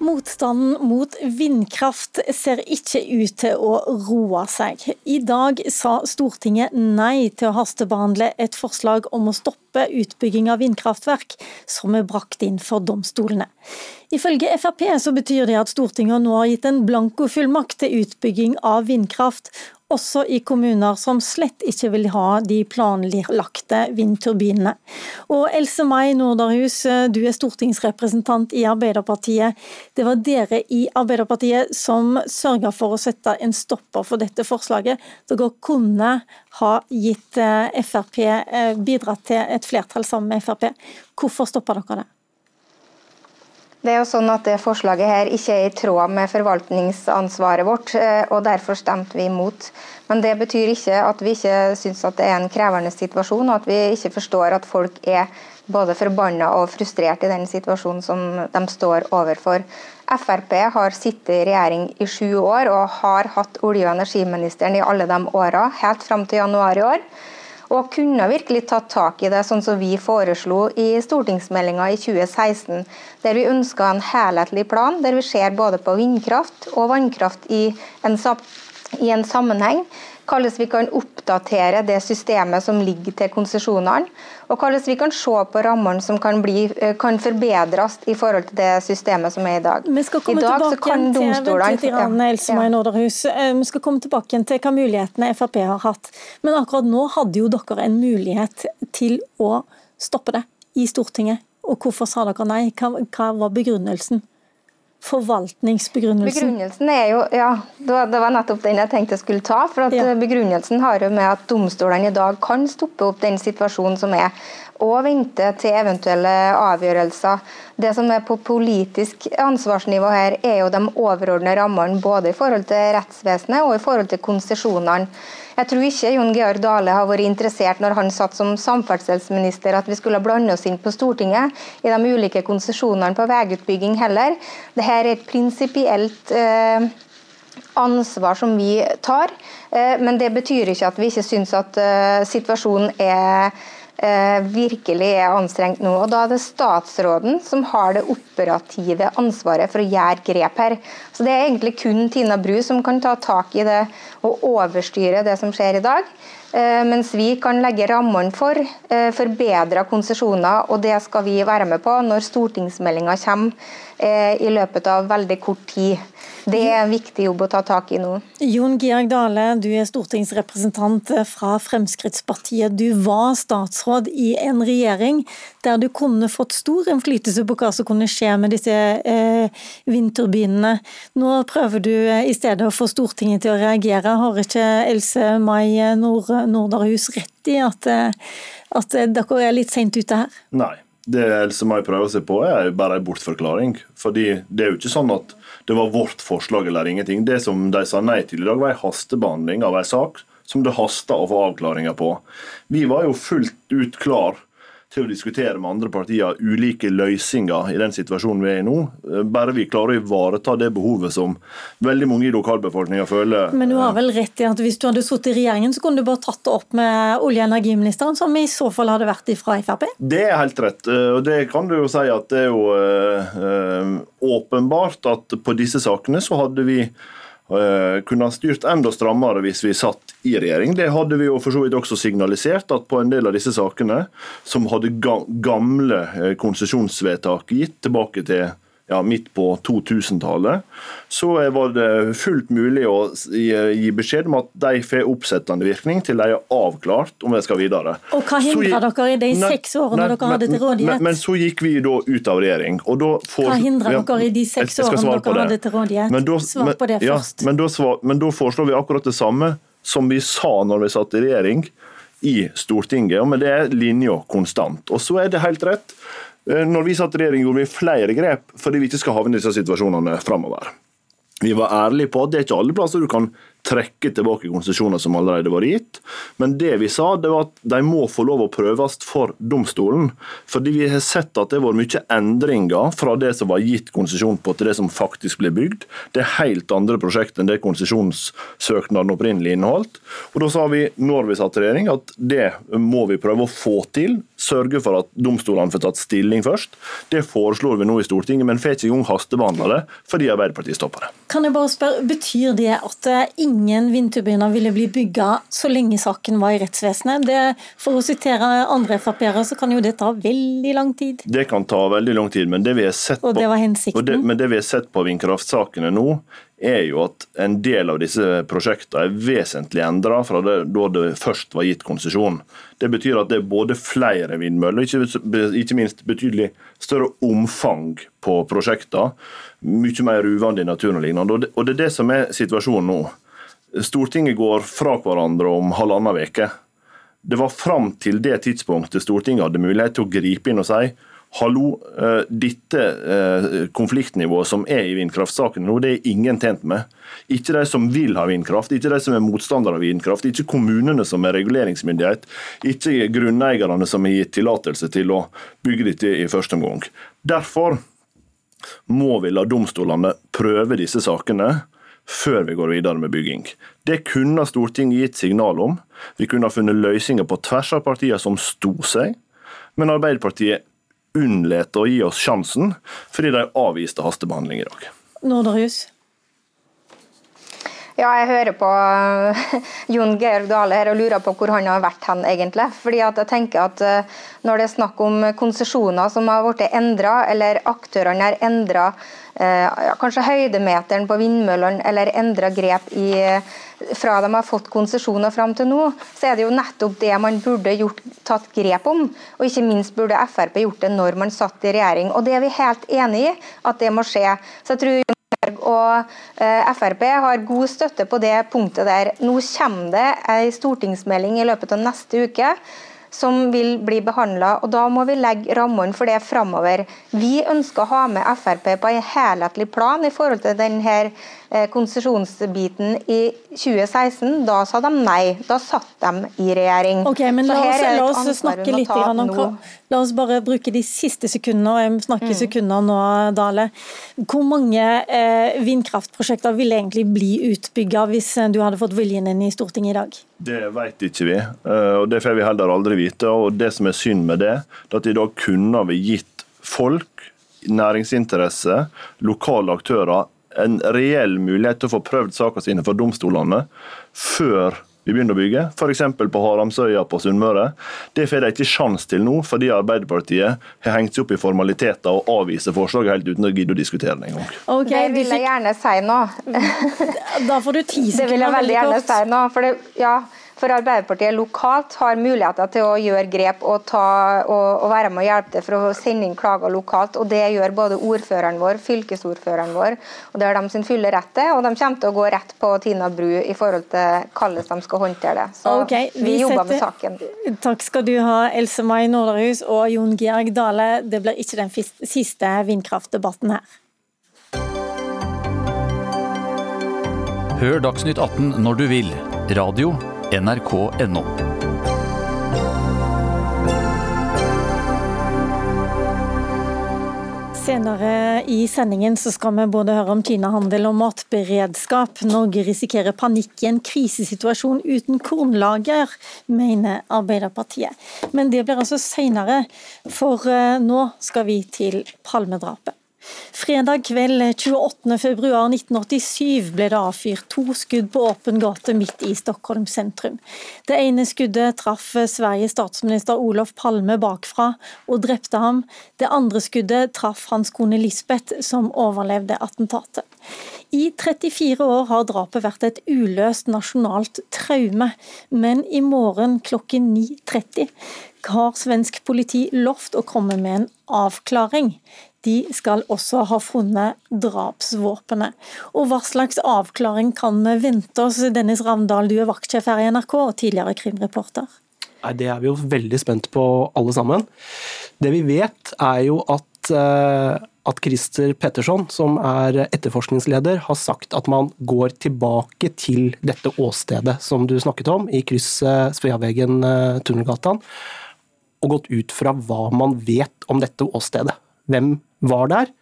B: Motstanden mot vindkraft ser ikke ut til å roe seg. I dag sa Stortinget nei til å hastebehandle et forslag om å stoppe utbygging av vindkraftverk som er brakt inn for domstolene. Ifølge Frp så betyr det at Stortinget nå har gitt en blankofullmakt til utbygging av vindkraft, også i kommuner som slett ikke vil ha de planlagte vindturbinene. Og Else May Norderhus, du er stortingsrepresentant i Arbeiderpartiet. Det var dere i Arbeiderpartiet som sørga for å sette en stopper for dette forslaget. Dere kunne ha gitt eh, Frp, eh, bidratt til et flertall sammen med Frp. Hvorfor stoppa dere det?
J: Det er jo sånn at det Forslaget her ikke er i tråd med forvaltningsansvaret vårt, eh, og derfor stemte vi imot. Men det betyr ikke at vi ikke syns det er en krevende situasjon, og at vi ikke forstår at folk er både forbanna og frustrert i den situasjonen som de står overfor. Frp har sittet i regjering i sju år og har hatt olje- og energiministeren i alle de åra, helt fram til januar i år og kunne virkelig tatt tak i det, sånn som vi foreslo i stortingsmeldinga i 2016, der vi ønska en helhetlig plan der vi ser både på vindkraft og vannkraft i en, i en sammenheng hvordan vi kan oppdatere det systemet som ligger til konsesjonene, og hvordan vi kan se på rammene som kan, bli, eh, kan, forbedres i forhold til det systemet som er i dag.
B: Vi skal komme tilbake igjen til, ja. Vi skal komme tilbake igjen til hva mulighetene Frp har hatt. Men akkurat nå hadde jo dere en mulighet til å stoppe det i Stortinget. Og hvorfor sa dere nei? Hva, hva var begrunnelsen? Forvaltningsbegrunnelsen?
J: Begrunnelsen er jo, ja, Det var nettopp den jeg tenkte jeg skulle ta. for at ja. Begrunnelsen har jo med at domstolene i dag kan stoppe opp den situasjonen som er, og vente til eventuelle avgjørelser. Det som er på politisk ansvarsnivå her, er jo de overordnede rammene både i forhold til rettsvesenet og i forhold til konsesjonene. Jeg tror ikke Jon Georg Dale har vært interessert når han satt som samferdselsminister at vi skulle blande oss inn på Stortinget i de ulike konsesjonene på veiutbygging heller. Dette er et prinsipielt eh, ansvar som vi tar, eh, men det betyr ikke at vi ikke syns at eh, situasjonen er virkelig er anstrengt nå. og Da er det statsråden som har det operative ansvaret for å gjøre grep her. Så Det er egentlig kun Tina Bru som kan ta tak i det og overstyre det som skjer i dag. Eh, mens vi kan legge rammene for eh, forbedra konsesjoner, og det skal vi være med på når stortingsmeldinga kommer i løpet av veldig kort tid. Det er en viktig jobb å ta tak i nå.
B: Jon Georg Dale, du er stortingsrepresentant fra Fremskrittspartiet. Du var statsråd i en regjering der du kunne fått stor innflytelse på hva som kunne skje med disse eh, vindturbinene. Nå prøver du eh, i stedet å få Stortinget til å reagere. Har ikke Else May Nord Norderhus rett i at, eh, at dere er litt seint ute her?
K: Nei. Det Else May prøver seg på, er bare en bortforklaring. Fordi det er jo ikke sånn at det var vårt forslag eller ingenting. Det som de sa nei til i dag, var en hastebehandling av en sak som det hasta å få avklaringer på. Vi var jo fullt ut klar til å diskutere med andre partier ulike løsninger i den situasjonen vi er i nå. Bare vi klarer å ivareta det behovet som veldig mange i lokalbefolkninga føler.
B: Men du har vel rett i at hvis du hadde sittet i regjeringen, så kunne du bare tatt det opp med olje- og energiministeren, som i så fall hadde vært fra Frp?
K: Det er helt rett. Og det kan du jo si at det er jo åpenbart at på disse sakene så hadde vi Eh, kunne ha styrt enda strammere hvis vi satt i regjering. Det hadde vi jo for så vidt også signalisert, at på en del av disse sakene, som hadde gamle eh, konsesjonsvedtak gitt tilbake til ja, midt på 2000-tallet, så var det fullt mulig å gi beskjed om at de får oppsettende virkning til de er avklart om de skal videre.
B: Og Hva hindra dere i de seks årene nei, dere hadde til rådighet?
K: Men, men, så gikk vi da ut av regjering. Og da
B: får, hva hindra ja, dere i de seks årene dere hadde til rådighet? Men da, svar på det ja, først.
K: Men da, svar, men da foreslår vi akkurat det samme som vi sa når vi satt i regjering i Stortinget, og med det er linja konstant. Og så er det helt rett når vi satt i regjering, gjorde vi flere grep fordi vi ikke skal havne i disse situasjonene framover. Vi var ærlige på at det er ikke alle plasser du kan trekke tilbake konsesjoner som allerede var gitt. Men det vi sa, det var at de må få lov å prøves for domstolen. Fordi vi har sett at det har vært mye endringer fra det som var gitt konsesjon på, til det som faktisk ble bygd. Det er helt andre prosjekt enn det konsesjonssøknaden opprinnelig inneholdt. Og Da sa vi når vi satt regjering at det må vi prøve å få til. Sørge for at domstolene får tatt stilling først. Det foreslår vi nå i Stortinget, men får ikke engang hastebehandla det fordi Arbeiderpartiet stopper det.
B: Kan jeg bare spørre, Betyr det at ingen vindturbiner ville bli bygga så lenge saken var i rettsvesenet? Det, for å sitere andre Frp-ere, så kan jo det ta veldig lang tid.
K: Det kan ta veldig lang tid, men det vi har sett
B: og det.
K: Det, men det vi har sett på vindkraftsakene nå, er jo at en del av disse prosjektene er vesentlig endra fra det, da det først var gitt konsesjon. Det betyr at det er både flere vindmøller, ikke, ikke minst betydelig større omfang på prosjektene. Mye mer uvant i naturen og lignende. Og det er det som er situasjonen nå. Stortinget går fra hverandre om halvannen uke. Det var fram til det tidspunktet Stortinget hadde mulighet til å gripe inn og si hallo, eh, dette eh, konfliktnivået som er i vindkraftsakene nå, det er ingen tjent med. Ikke de som vil ha vindkraft, ikke de som er motstandere av vindkraft, ikke kommunene som er reguleringsmyndighet, ikke grunneierne som har gitt tillatelse til å bygge dette i første omgang. Derfor må vi la domstolene prøve disse sakene før vi går videre med bygging. Det kunne Stortinget gitt signal om. Vi kunne ha funnet løsninger på tvers av partiene som sto seg. Men Arbeiderpartiet unnlater å gi oss sjansen, fordi de avviste hastebehandling i dag.
B: Norderhus.
J: Ja, jeg hører på (laughs) Jon Georg Dale her og lurer på hvor han har vært hen, egentlig. Fordi at jeg tenker at eh, Når det er snakk om konsesjoner som har blitt endra, eller aktørene har endra eh, kanskje høydemeteren på vindmøllene, eller endra grep i, fra de har fått konsesjon og fram til nå, så er det jo nettopp det man burde gjort, tatt grep om. Og ikke minst burde Frp gjort det når man satt i regjering. Og det er vi helt enig i at det må skje. Så jeg tror og eh, Frp har god støtte på det punktet der. Nå kommer det en stortingsmelding i løpet av neste uke som vil bli behandla. Da må vi legge rammene for det framover. Vi ønsker å ha med Frp på en helhetlig plan i forhold til denne konsesjonsbiten i 2016. Da sa de nei. Da satt de i regjering.
B: Ok, men La oss, la oss snakke litt om La oss bare bruke de siste sekundene, og jeg snakker mm. sekunder nå, Dale. Hvor mange eh, vindkraftprosjekter ville egentlig bli utbygga hvis du hadde fått viljen din i Stortinget i dag?
K: Det vet ikke vi, eh, og det får vi heller aldri vite. og Det som er synd med det, er at i dag kunne vi gitt folk, næringsinteresse, lokale aktører en reell mulighet til å få prøvd sakene sine for domstolene før vi begynner å bygge, f.eks. på Haramsøya på Sunnmøre. Det får de ikke sjanse til nå, fordi Arbeiderpartiet har hengt seg opp i formaliteter og avviser forslaget helt uten å gidde å diskutere det engang.
J: Okay, det vil jeg gjerne si nå.
B: da får du ti sekunder.
J: Det vil jeg veldig gjerne si nå. for det, ja, for Arbeiderpartiet lokalt har muligheter til å gjøre grep og, ta, og, og være med å hjelpe til for å sende inn klager lokalt. og Det gjør både ordføreren vår, fylkesordføreren vår, og det har de sin fulle rett til. Og de kommer til å gå rett på Tina Bru i forhold til hvordan de skal håndtere det. Så
B: okay, vi,
J: vi jobber med saken.
B: Takk skal du ha, Else May Norderhus og Jon Georg Dale. Det blir ikke den siste vindkraftdebatten her.
E: Hør Dagsnytt 18 når du vil. Radio nrk.no.
B: Senere i sendingen så skal vi både høre om Kina-handel og matberedskap. Norge risikerer panikk i en krisesituasjon uten kornlager, mener Arbeiderpartiet. Men det blir altså senere, for eh, nå skal vi til palmedrapet. Fredag kveld 28.2.1987 ble det avfyrt to skudd på åpen gate midt i Stockholm sentrum. Det ene skuddet traff Sveriges statsminister Olof Palme bakfra og drepte ham. Det andre skuddet traff hans kone Lisbeth, som overlevde attentatet. I 34 år har drapet vært et uløst nasjonalt traume, men i morgen klokken 9.30 har svensk politi lovt å komme med en avklaring de skal også ha funnet drapsvåpenet. Og Hva slags avklaring kan vi vente oss? Dennis Ravndal, du er vaktsjef her i NRK og tidligere krimreporter.
L: Nei, Det er vi jo veldig spent på alle sammen. Det vi vet er jo at uh, at Christer Petterson, som er etterforskningsleder, har sagt at man går tilbake til dette åstedet som du snakket om, i krysset Sveavegen-Tunnelgatan, og gått ut fra hva man vet om dette åstedet. Hvem var der,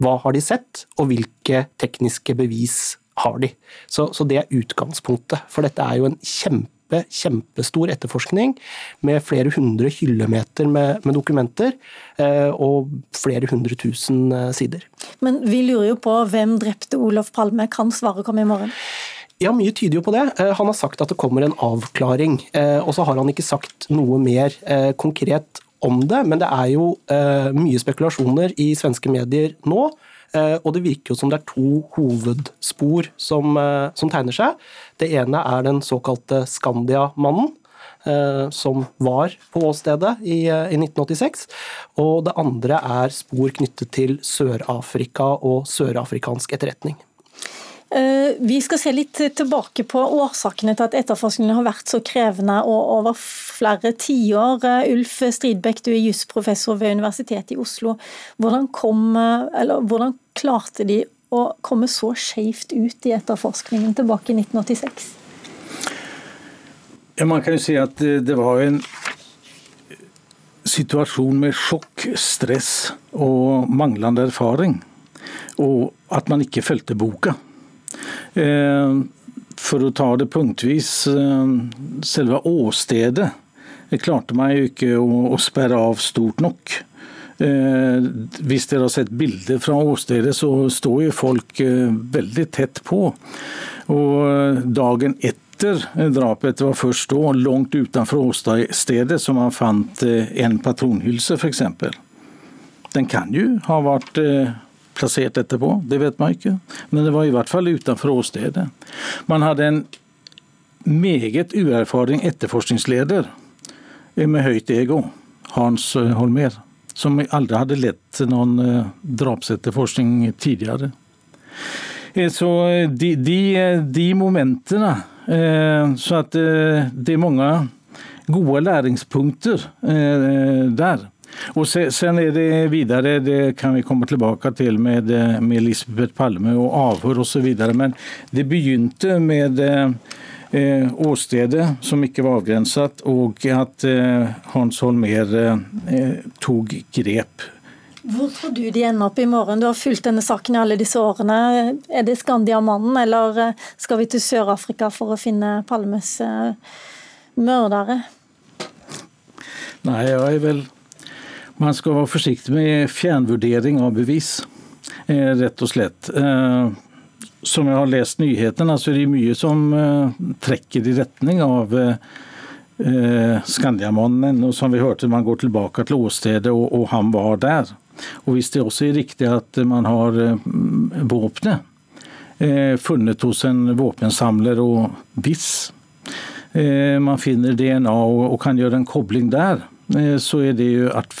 L: hva har de sett, og hvilke tekniske bevis har de. Så, så det er utgangspunktet, for dette er jo en kjempe kjempe, kjempestor etterforskning med flere hundre hyllemeter med, med dokumenter eh, og flere hundre tusen eh, sider.
B: Men vi lurer jo på hvem drepte Olof Palme. Kan svaret komme i morgen?
L: Ja, Mye tyder jo på det. Eh, han har sagt at det kommer en avklaring. Og så har han ikke sagt noe mer konkret om det, men det er jo mye spekulasjoner i svenske medier nå Eh, og det virker jo som det er to hovedspor som, eh, som tegner seg. Det ene er den såkalte Skandia-mannen. Eh, som var på åstedet i, i 1986. Og det andre er spor knyttet til Sør-Afrika og sørafrikansk etterretning.
B: Eh, vi skal se litt tilbake på årsakene til at etterforskningen har vært så krevende og over flere tiår. Eh, Ulf Stridbekk, du er jusprofessor ved Universitetet i Oslo. Hvordan, kom, eller, hvordan klarte de å komme så skjevt ut i etterforskningen tilbake i 1986?
M: Ja, man kan jo si at det var en situasjon med sjokk, stress og manglende erfaring. Og at man ikke fulgte boka. Eh, for å ta det punktvis, eh, selve åstedet klarte meg ikke å, sperre av stort nok. Eh, hvis dere har sett bilder fra åstedet, så står jo folk veldig tett på. Og dagen etter drapet var først da, langt utenfor åstedet, som man fant en patronhylse, f.eks. Den kan jo ha vært plassert etterpå, det vet man ikke. Men det var i hvert fall utenfor åstedet. Man hadde en meget uerfaren etterforskningsleder med høyt ego, Hans Holmer, som aldri hadde lett noen eh, drapsetterforskning tidligere. Eh, så de, de, de momentene eh, Så at det er mange gode læringspunkter der. Och sen är det vidare, det kan vi komme tilbake til med, med Lisbeth Palme og avhør osv. Men det begynte med eh, åstedet som ikke var avgrenset, og at eh, Hans Holmer eh, tok grep.
B: Hvor tror du de ender opp i morgen? Du har fulgt denne saken i alle disse årene. Er det Skandiamannen, eller eh, skal vi til Sør-Afrika for å finne Palmes eh, mordere?
M: Nei, jeg er vel man skal være forsiktig med fjernvurdering av bevis, eh, rett og slett. Eh, som jeg har lest nyhetene, så er det mye som eh, trekker i retning av Skandiamannen. Og som vi hørte, man går tilbake til åstedet, og, han var der. Og hvis det også er riktig at man har våpenet funnet hos en våpensamler, og hvis man finner DNA og, kan gjøre en kobling der, så er det jo at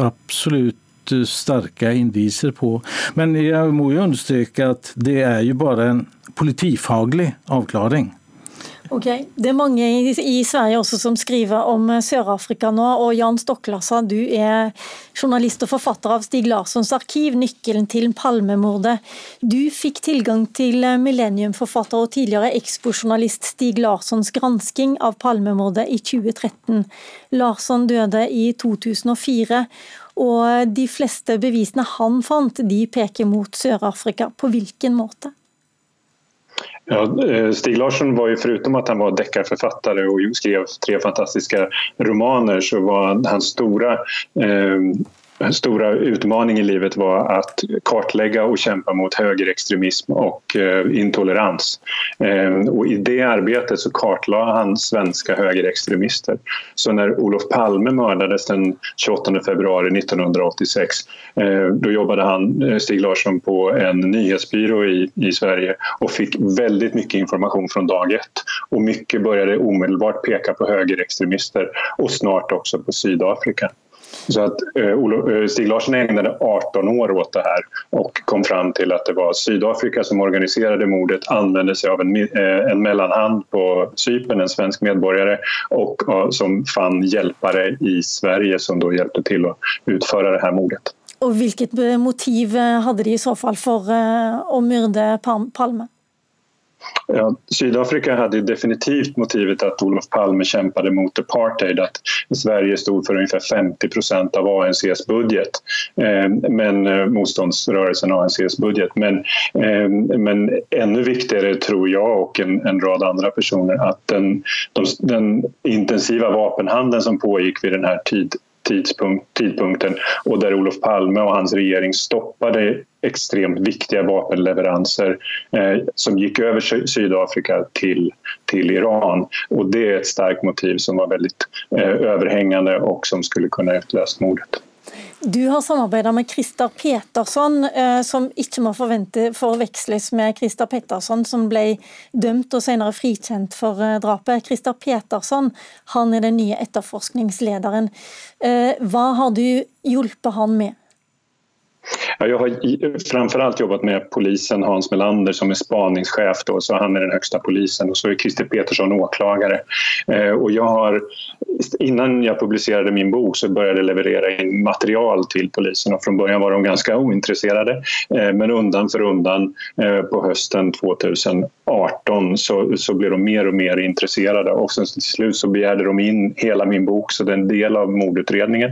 M: absolutt sterke indisier på. Men jeg må jo understreke at det er jo bare en politifaglig avklaring.
B: Ok, Det er mange i Sverige også som skriver om eh, Sør-Afrika nå. og Jan Stokklassa, du er journalist og forfatter av Stig Larssons arkiv, 'Nøkkelen til Palmemordet'. Du fikk tilgang til eh, millenniumforfatter og tidligere Expo-journalist Stig Larssons gransking av Palmemordet i 2013. Larsson døde i 2004. Og de fleste bevisene han fant, de peker mot Sør-Afrika. På hvilken måte?
N: Ja, eh, Stig Larsson var ju förutom att han var deckarförfattare och skrev tre fantastiska romaner så var hans stora eh, stora utmaning i livet var att kartlägga och kämpa mot högerextremism och eh, intolerans. Eh, och I det arbetet så kartlade han svenska högerextremister. Så när Olof Palme mördades den 28 februari 1986 eh, då jobbade han, Stig Larsson på en nyhetsbyrå i, i Sverige och fick väldigt mycket information från dag ett. Och mycket började omedelbart peka på högerextremister och snart också på Sydafrika. Så att eh, Stig Larsson ägnade 18 år åt det här och kom fram till att det var Sydafrika som organiserade mordet, använde sig av en, eh, en mellanhand på Cypern, en svensk medborgare och som fann hjälpare i Sverige som då hjälpte till att utföra det här mordet.
B: Og hvilket motiv hadde de i så fall for å myrde Palme?
N: Ja, Sydafrika hade definitivt motivet att Olof Palme kämpade mot apartheid, att Sverige stod för ungefär 50 procent av ANCs budget, eh, men eh, motståndsrörelsen ANCs budget. Men, eh, men ännu viktigare tror jag och en, en rad andra personer att den, de, den intensiva vapenhandeln som pågick vid den här tid, tidspunkt, tidpunkten och där Olof Palme och hans regering stoppade extremt viktiga vapenleveranser eh, som gick över Sydafrika till, till Iran. Och det är ett starkt motiv som var väldigt eh, överhängande och som skulle kunna utlöst mordet.
B: Du har samarbeidet med Christer Petersson, eh, som ikke må forveksles med Christer Pettersson, som ble dømt og senere frikjent for eh, drapet. Christer Petersson han er den nye etterforskningslederen. Eh, hva har du hjulpet han med?
N: Ja, jag har framförallt jobbat med polisen Hans Melander som är spaningschef då, så han är den högsta polisen. Och så är Christer Petersson åklagare. Eh, och jag har, innan jag publicerade min bok så började jag leverera in material till polisen. Och från början var de ganska ointresserade. Eh, men undan för undan eh, på hösten 2018 så, så blev de mer och mer intresserade. Och sen till slut så begärde de in hela min bok så det är en del av mordutredningen.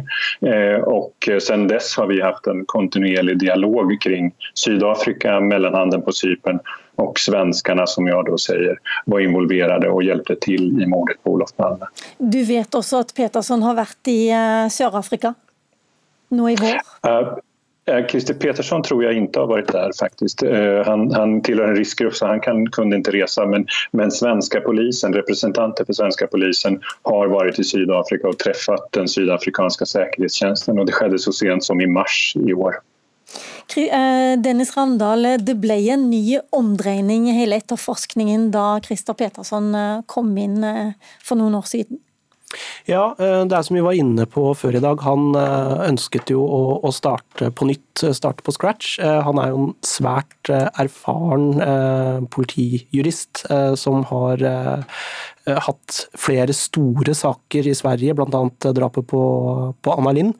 N: Och sen dess har vi haft en kontinuerlig dialog kring Sydafrika, mellanhanden på Cypern och svenskarna som jag då säger var involverade och hjälpte till i mordet på Olof Palme.
B: Du vet också att Petersson har varit i uh, Sydafrika nu i vår? Uh,
N: Christer Petersson tror jag inte har varit där faktiskt. Han, han tillhör en riskgrupp så han kan, kunde inte resa men, men svenska polisen, representanter för svenska polisen har varit i Sydafrika och träffat den sydafrikanska säkerhetstjänsten och det skedde så sent som i mars i år.
B: Eh, Dennis Ravndal, det ble en ny omdreining i hele etterforskningen da Christer Petersson eh, kom inn eh, for noen år siden?
L: Ja, det er som vi var inne på før i dag. Han ønsket jo å starte på nytt, starte på scratch. Han er jo en svært erfaren politijurist som har hatt flere store saker i Sverige, bl.a. drapet på, på Anna Lind.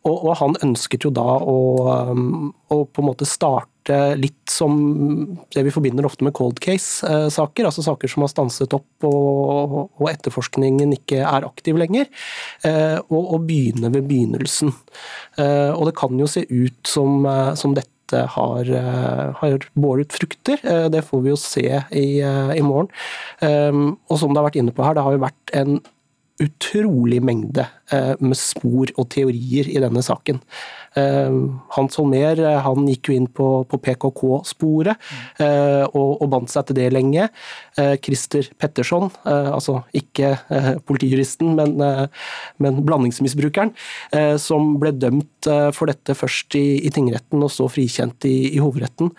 L: Og, og, han ønsket jo da å, um, å, på en måte starte litt som det vi forbinder ofte med cold case-saker, altså saker som har stanset opp og, og etterforskningen ikke er aktiv lenger, eh, og, og begynne ved begynnelsen. Eh, og det kan jo se ut som, eh, som dette har, har, båret frukter. Det får vi jo se i, i morgen. Og som det har vært inne på her, det har jo vært en utrolig mengde eh, med spor og teorier i denne saken. Eh, Hans Holmer eh, han gikk jo inn på, på PKK-sporet og, og, bandt seg til det lenge. Christer Petterson, altså ikke politijuristen, men, men blandingsmisbrukeren, som ble dømt for dette først i, i tingretten og så frikjent i, i hovedretten.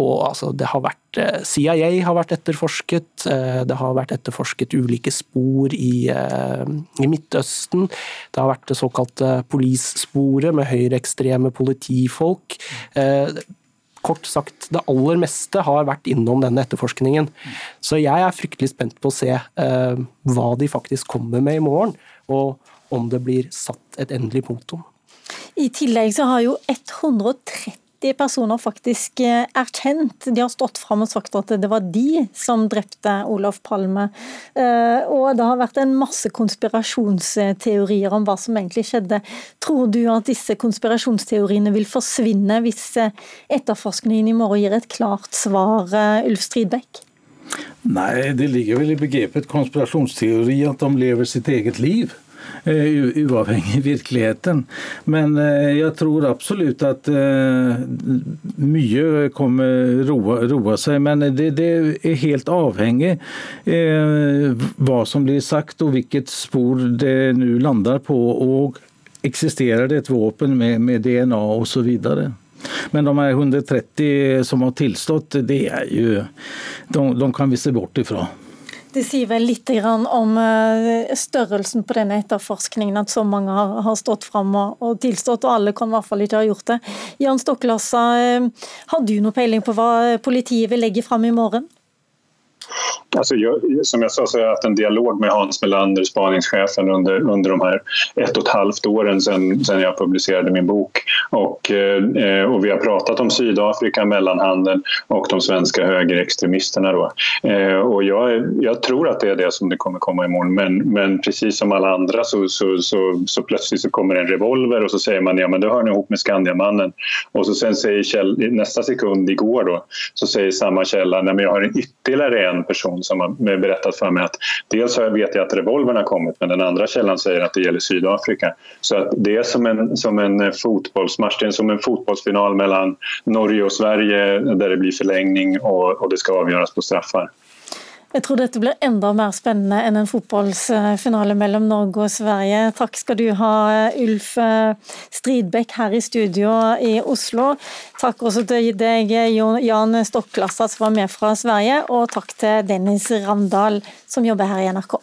L: Og altså, det har vært eh, CIA har vært etterforsket, eh, det har vært etterforsket ulike spor i, eh, i Midtøsten. Det har vært det såkalte polissporet med høyreekstreme politifolk. Kort sagt, det aller meste har vært innom denne etterforskningen. Så jeg er fryktelig spent på å se hva de faktisk kommer med i morgen, og om det blir satt et endelig punktum.
B: I tillegg så har jo 130 90 personer faktisk eh, erkjent. De har stått fram og sagt at det var de som drepte Olof Palme. Eh, og det har vært en masse konspirasjonsteorier om hva som egentlig skjedde. Tror du at disse konspirasjonsteoriene vil forsvinne hvis eh, etterforskningen i morgen gir et klart svar, Ulf Stridbekk?
M: Nei, det ligger vel i begrepet konspirasjonsteori at de lever sitt eget liv. Eh, uavhengig virkeligheten. Men eh, jeg tror absolutt at eh, mye kommer roe seg. Men det, det, er helt avhengig hva som blir sagt og hvilket spor det nå lander på. og Eksisterer det et våpen med, med DNA osv. Men de her 130 som har tilstått, det er jo, de, de kan vi se bort ifra.
B: Det sier vel litt om eh, størrelsen på denne etterforskningen, at så mange har stått fram og tilstått, og alle kan i hvert fall ikke ha gjort det. Jan Stokklassa, eh, har du noe peiling på hva politiet vil legge fram i morgen?
N: Alltså jag, som jag sa så har jag haft en dialog med Hans Melander, spaningschefen, under, under de här ett och ett halvt åren sedan, sedan jag publicerade min bok. Och, eh, och vi har pratat om Sydafrika, mellanhandeln och de svenska högerextremisterna. Då. Eh, och jag, jag, tror att det är det som det kommer komma imorgon. Men, men precis som alla andra så, så, så, så plötsligt så kommer en revolver och så säger man ja men det hör ni ihop med Skandiamannen. Och så sen säger Kjell, nästa sekund igår då så säger samma källa nej men jag har en ytterligare en person som har berättat för mig att dels vet jag att revolvern har kommit men den andra källan säger att det gäller Sydafrika. Så att det är som en, som en fotbollsmatch, det är som en fotbollsfinal mellan Norge och Sverige där det blir förlängning och, och det ska avgöras på straffar.
B: Jeg tror dette blir enda mer spennende enn en fotballfinale mellom Norge og Sverige. Takk skal du ha, Ulf eh, Stridbekk her i studio i Oslo. Takk også til deg, Jan Stokklassa, som var med fra Sverige, og takk til Dennis Ravndal, som jobber her i NRK.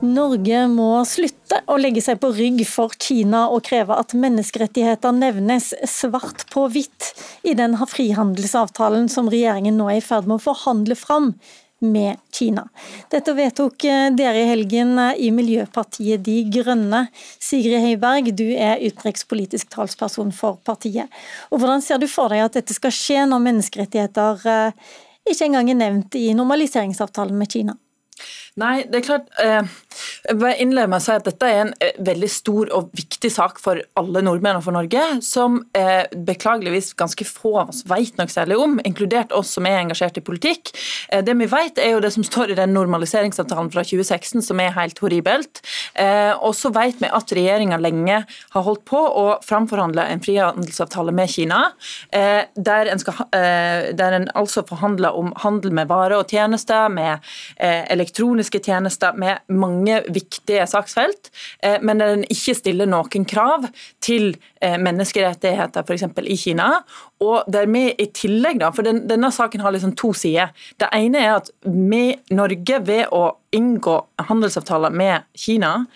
B: Norge må slutte å legge seg på rygg for Kina og kreve at menneskerettigheter nevnes svart på hvitt i den frihandelsavtalen som regjeringen nå er i ferd med å forhandle fram med Kina. Dette vedtok eh, dere i helgen eh, i Miljøpartiet De Grønne. Sigrid Heiberg, du er utenrikspolitisk talsperson for partiet. Og Hvordan ser du for deg at dette skal skje når menneskerettigheter eh, ikke engang er nevnt i normaliseringsavtalen med Kina?
O: Nei, det er klart eh, Jeg vil innlede med å si at dette er en eh, veldig stor og viktig sak for alle nordmenn og for Norge, som eh, beklageligvis ganske få av oss vet noe særlig om, inkludert oss som er engasjert i politikk. Det vi vet, er jo det som står i den normaliseringsavtalen fra 2016, som er helt horribelt. Og så vet vi at regjeringa lenge har holdt på å framforhandle en frihandelsavtale med Kina, der en, skal, der en altså forhandler om handel med varer og tjenester, med elektroniske elektroniske tjenester med mange viktige saksfelt, eh, men der en ikke stiller noen krav til eh, menneskerettigheter f.eks. i Kina. Og der vi i tillegg, da, for den, Denne saken har liksom to sider. Det ene er at vi, Norge ved å inngå handelsavtaler med Kina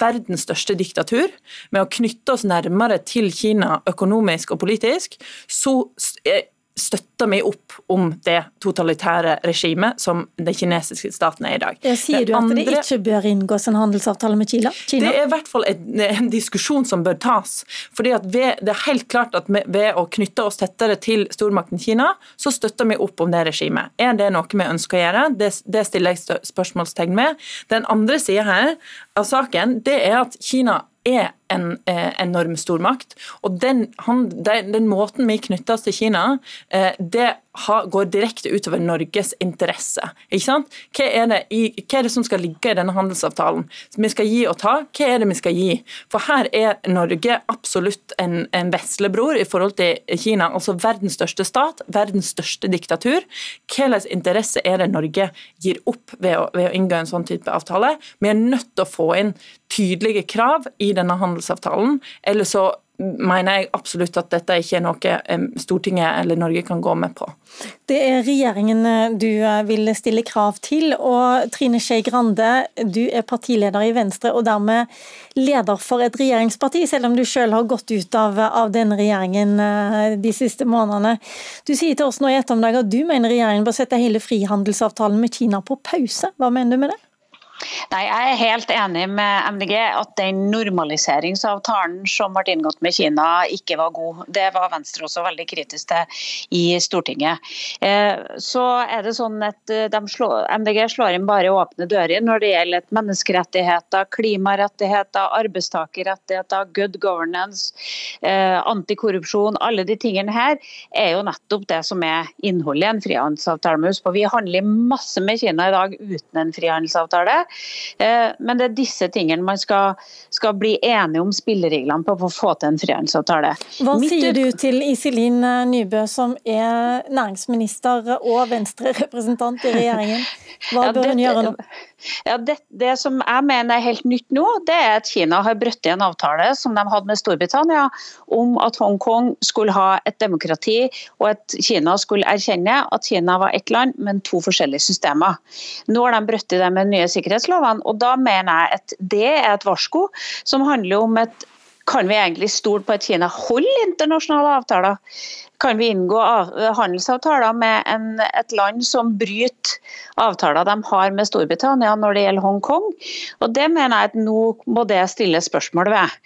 O: verdens største diktatur, med å knytte oss nærmere til Kina økonomisk og politisk, så støtter vi opp om det totalitære regimet som den kinesiske staten er i dag.
B: Jeg sier du at det, ikke bør inngås en handelsavtale med Kina? Kina?
O: Det er i hvert fall en, en, diskusjon som bør tas. fordi ved, Det er helt klart at ved å knytte oss tettere til stormakten Kina, så støtter vi opp om det regimet. Er det noe vi ønsker å gjøre? Det, det stiller jeg spørsmålstegn med. Den andre sida her av saken det er at Kina er en eh, enorm stormakt. Og den, han, den, den, måten vi knytter oss til Kina, eh, det ha, går direkte utover Norges interesse. Ikke sant? Hva er, i, hva er det som skal ligge i denne handelsavtalen? Vi skal gi og ta. Hva er det vi skal gi? For her er Norge absolutt en, en veslebror i forhold til Kina. Altså verdens største stat, verdens største diktatur. Hvilken interesse er det Norge gir opp ved å, ved å inngå en sånn type avtale? Vi er nødt til å få inn tydelige krav i denne handelsavtalen, eller så mener jeg absolutt at dette ikke er noe Stortinget eller Norge kan gå med på.
B: Det er regjeringen eh, du eh, vil stille krav til, og Trine Skei Grande, du er partileder i Venstre og dermed leder for et regjeringsparti, selv om du selv har gått ut av, av denne regjeringen eh, de siste månedene. Du sier til oss nå i ettermiddag at du mener regjeringen bør sette hele frihandelsavtalen med Kina på pause. Hva mener du med det?
P: Nei, Jeg er helt enig med MDG at den normaliseringsavtalen som ble inngått med Kina, ikke var god. Det var Venstre også veldig kritisk til i Stortinget. Eh, så er det sånn at eh, slår, MDG slår inn bare åpne dører når det gjelder menneskerettigheter, klimarettigheter, arbeidstakerrettigheter, good governance, eh, antikorrupsjon. Alle de tingene her er jo nettopp det som er innholdet i en frihandelsavtale. Vi handler masse med Kina i dag uten en frihandelsavtale. Eh, men det er disse tingene man skal, skal bli enige om spillereglene på for å få til en frihandelsavtale.
B: Hva Mitt sier du til Iselin Nybø, som er næringsminister og Venstre-representant i regjeringen? Hva bør hun gjøre nå?
P: Ja, det, det, som jeg mener er helt nytt nå, det er at Kina har brutt en avtale som de hadde med Storbritannia om at Hongkong skulle ha et demokrati, og at Kina skulle erkjenne at Kina var ett land, men to forskjellige systemer. Nå har de brutt det med nye sikkerhetslovene, og da mener jeg at det er et varsko som handler om et kan vi egentlig stole på at Kina holder internasjonale avtaler? Kan vi inngå handelsavtaler med en, et land som bryter avtaler de har med Storbritannia når det gjelder Hongkong? Og Det mener jeg at nå må det stilles spørsmål ved.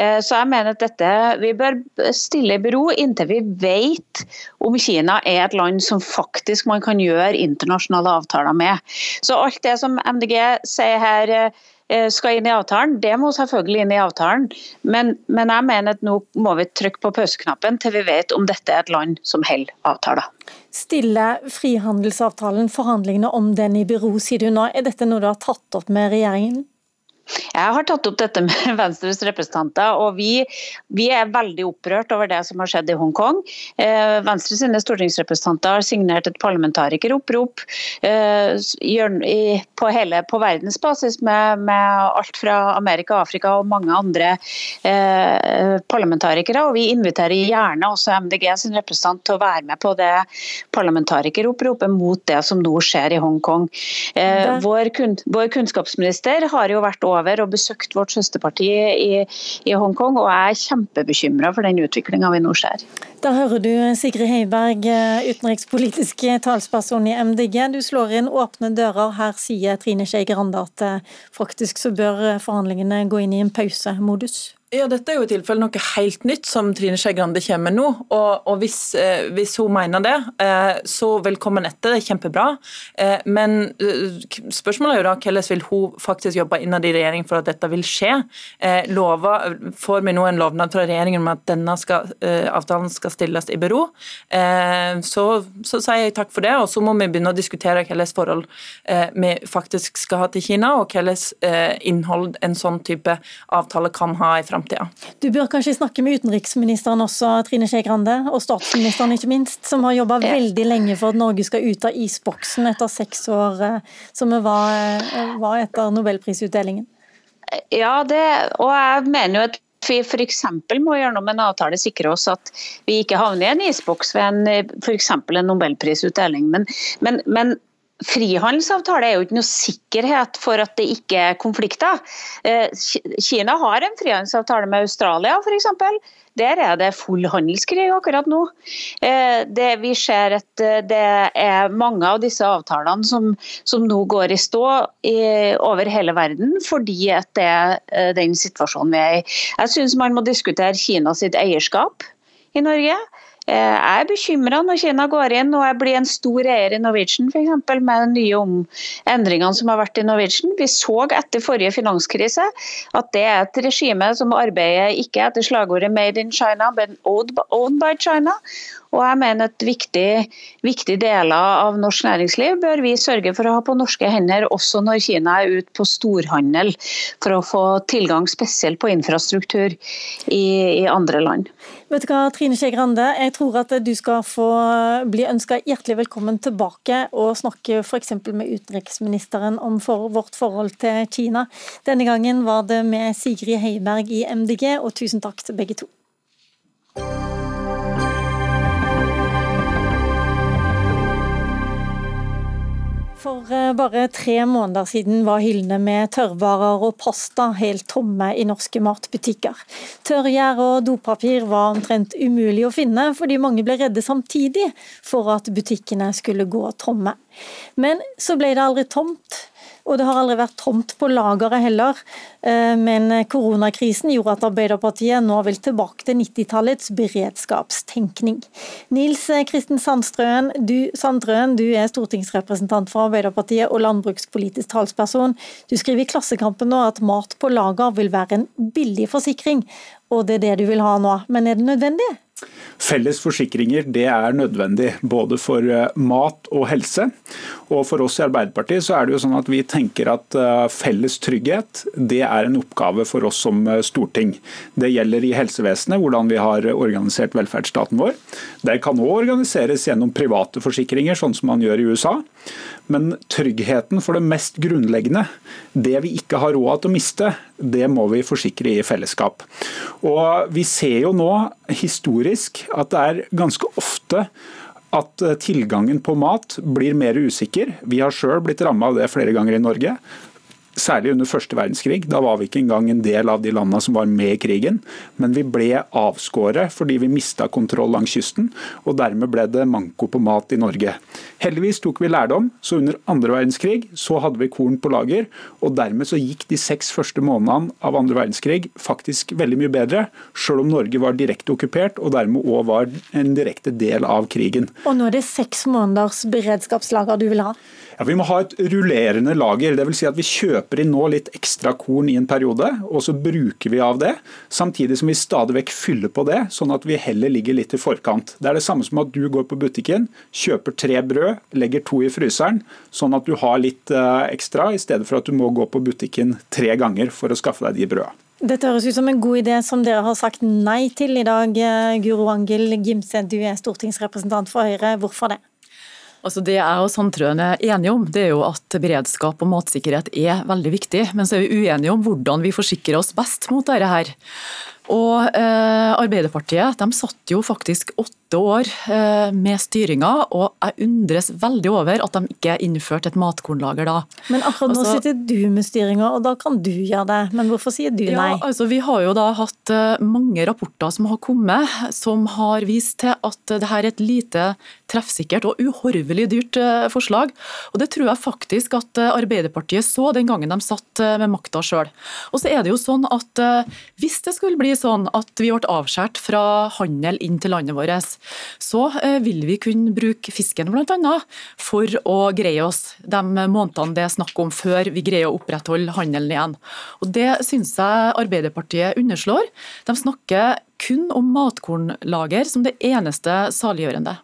P: Eh, så jeg mener at dette vi bør stille i bero inntil vi vet om Kina er et land som faktisk man kan gjøre internasjonale avtaler med. Så alt det som MDG sier her Eh, skal inn i avtalen. Det må selvfølgelig inn i avtalen, men, men jeg mener at nå må vi trykke på pauseknappen til vi vet om dette er et land som holder avtaler.
B: Stiller frihandelsavtalen forhandlingene om den i bero, sier du nå. Er dette noe du har tatt opp med regjeringen?
P: Jeg har tatt opp dette med (laughs) Venstres representanter, og vi, vi, er veldig opprørt over det som har skjedd i Hongkong. Eh, Venstres stortingsrepresentanter har signert et parlamentarikeropprop eh, på, hele, på verdensbasis med, med, alt fra Amerika, Afrika og mange andre eh, parlamentarikere. og Vi inviterer gjerne også MDG sin representant til å være med på det parlamentarikeroppropet mot det som nå skjer i Hongkong. Eh, vår, kun, vår kunnskapsminister har jo vært over over og besøkt vårt søsterparti i, i Hongkong, og jeg er kjempebekymra for den utviklinga vi nå ser.
B: Da hører du Sigrid Heiberg, utenrikspolitisk talsperson i MDG. Du slår inn åpne dører. Her sier Trine Skei Grande at eh, faktisk så bør forhandlingene gå inn i en pausemodus.
O: Ja, Dette er jo i tilfelle noe helt nytt som Trine Skei Grande kommer med nå. og, og hvis, eh, hvis, hun mener det, eh, så velkommen etter, det er kjempebra. Eh, men eh, spørsmålet er jo da hvordan vil hun faktisk jobbe innad i regjeringen for at dette vil skje? Eh, lover, får vi nå en lovnad fra regjeringen om at denne skal, eh, avtalen skal stilles i bero? Så, så, sier jeg takk for det, og så må vi begynne å diskutere hvilket forhold vi faktisk skal ha til Kina, og hvilket innhold en sånn type avtale kan ha i framtiden framtida.
B: Du bør kanskje snakke med utenriksministeren også, Trine Skei Grande, og statsministeren ikke minst, som har jobba veldig lenge for at Norge skal ut av isboksen etter seks år, som som var, eh, var etter nobelprisutdelingen.
P: Ja, det, og jeg mener jo at vi f.eks. må gjennom en avtale sikre oss at vi ikke havner i en isboks ved en f.eks. en nobelprisutdeling. Men, men, men frihandelsavtale er jo ikke noe sikkerhet for at det ikke er konflikter. Eh, Kina har en frihandelsavtale med Australia f.eks. Der er det full handelskrig akkurat nå. Eh, det, vi ser at eh, det er mange av disse avtalene som, som nå går i stå i, over hele verden, fordi at det er den situasjonen vi er i. Jeg syns man må diskutere Kinas eierskap i Norge. Eh, jeg er bekymra når Kina går inn og jeg blir en stor eier i Norwegian f.eks. med de nye endringene som har vært i Norwegian. Vi så etter forrige finanskrise at det er et regime som arbeider ikke etter slagordet 'Made in China', men 'Owned by China'. Og jeg mener at viktige, viktige deler av norsk næringsliv bør vi sørge for å ha på norske hender, også når Kina er ute på storhandel, for å få tilgang spesielt på infrastruktur i, i andre land.
B: Vet du hva, Trine Skei Grande, jeg tror at du skal få bli ønska hjertelig velkommen tilbake og snakke f.eks. med utenriksministeren om for vårt forhold til Kina. Denne gangen var det med Sigrid Heiberg i MDG, og tusen takk til begge to. For eh, bare tre måneder siden var hyllene med tørrvarer og pasta helt tomme i norske matbutikker. Tørrgjær og dopapir var omtrent umulig å finne, fordi mange ble redde samtidig for at butikkene skulle gå tomme. Men så ble det aldri tomt. Og det har aldri vært tomt på lageret heller. Eh, men koronakrisen gjorde at Arbeiderpartiet nå vil tilbake til 90-tallets beredskapstenkning. Nils Kristen Sandtrøen du, Sandtrøen, du er stortingsrepresentant for Arbeiderpartiet og landbrukspolitisk talsperson. Du skriver i Klassekampen nå at mat på lager vil være en billig forsikring, og det er det du vil ha nå. Men er det nødvendig?
Q: Felles forsikringer det er nødvendig både for eh, mat og helse. Og For oss i Arbeiderpartiet så er det jo sånn at vi tenker at eh, felles trygghet det er en oppgave for oss som eh, storting. Det gjelder i helsevesenet, hvordan vi har organisert velferdsstaten vår. Det kan òg organiseres gjennom private forsikringer, sånn som man gjør i USA. Men tryggheten for det mest grunnleggende, det vi ikke har råd til å miste, det må vi forsikre i fellesskap. Og Vi ser jo nå historisk at det er ganske ofte at eh, tilgangen på mat blir mer usikker. Vi har sjøl blitt ramma av det flere ganger i Norge. Særlig under første verdenskrig. Da var vi ikke engang en del av de landene som var med i krigen. Men vi ble avskåret fordi vi mista kontroll langs kysten, og dermed ble det manko på mat i Norge. Heldigvis tok vi lærdom, så under andre verdenskrig så hadde vi korn på lager, og dermed så gikk de seks første månedene av andre verdenskrig faktisk veldig mye bedre, sjøl om Norge var direkte okkupert og dermed òg var en direkte del av krigen.
B: Og nå er det seks måneders beredskapslager du vil ha?
Q: Ja, Vi må ha et rullerende lager. Dvs. Si at vi kjøper inn nå litt ekstra korn i en periode, og så bruker vi av det. Samtidig som vi stadig vekk fyller på det, sånn at vi heller ligger litt i forkant. Det er det samme som at du går på butikken, kjøper tre brød, legger to i fryseren, sånn at du har litt eh, ekstra, i stedet for at du må gå på butikken tre ganger for å skaffe deg de brøda.
B: Dette høres ut som en god idé som dere har sagt nei til i dag. Eh, Guro Angel Gimse, du er stortingsrepresentant for Høyre. Hvorfor det?
R: Altså Det jeg og Sandtrøen er enige om, det er jo at beredskap og matsikkerhet er veldig viktig. Men så er vi uenige om hvordan vi forsikrer oss best mot dette her. Og eh, Arbeiderpartiet de satt jo faktisk åtte år eh, med styringa, og jeg undres veldig over at de ikke innførte et matkornlager da.
B: Men akkurat nå
R: altså,
B: sitter du med styringa, og da kan du gjøre det. Men hvorfor sier du nei?
R: Ja, altså Vi har jo da hatt eh, mange rapporter som har kommet, som har vist til at det her er et lite treffsikkert og uhorvelig dyrt eh, forslag. Og Det tror jeg faktisk at eh, Arbeiderpartiet så den gangen de satt med makta sjøl. Og så er det jo sånn at hvis det skulle bli sånn at vi ble avskåret fra handel inn til landet vårt, så eh, vil vi kunne bruke fisken bl.a. for å greie oss de månedene det er snakk om før vi greier å opprettholde handelen igjen. Og Det syns jeg Arbeiderpartiet underslår. De snakker kun om matkornlager som det eneste saliggjørende.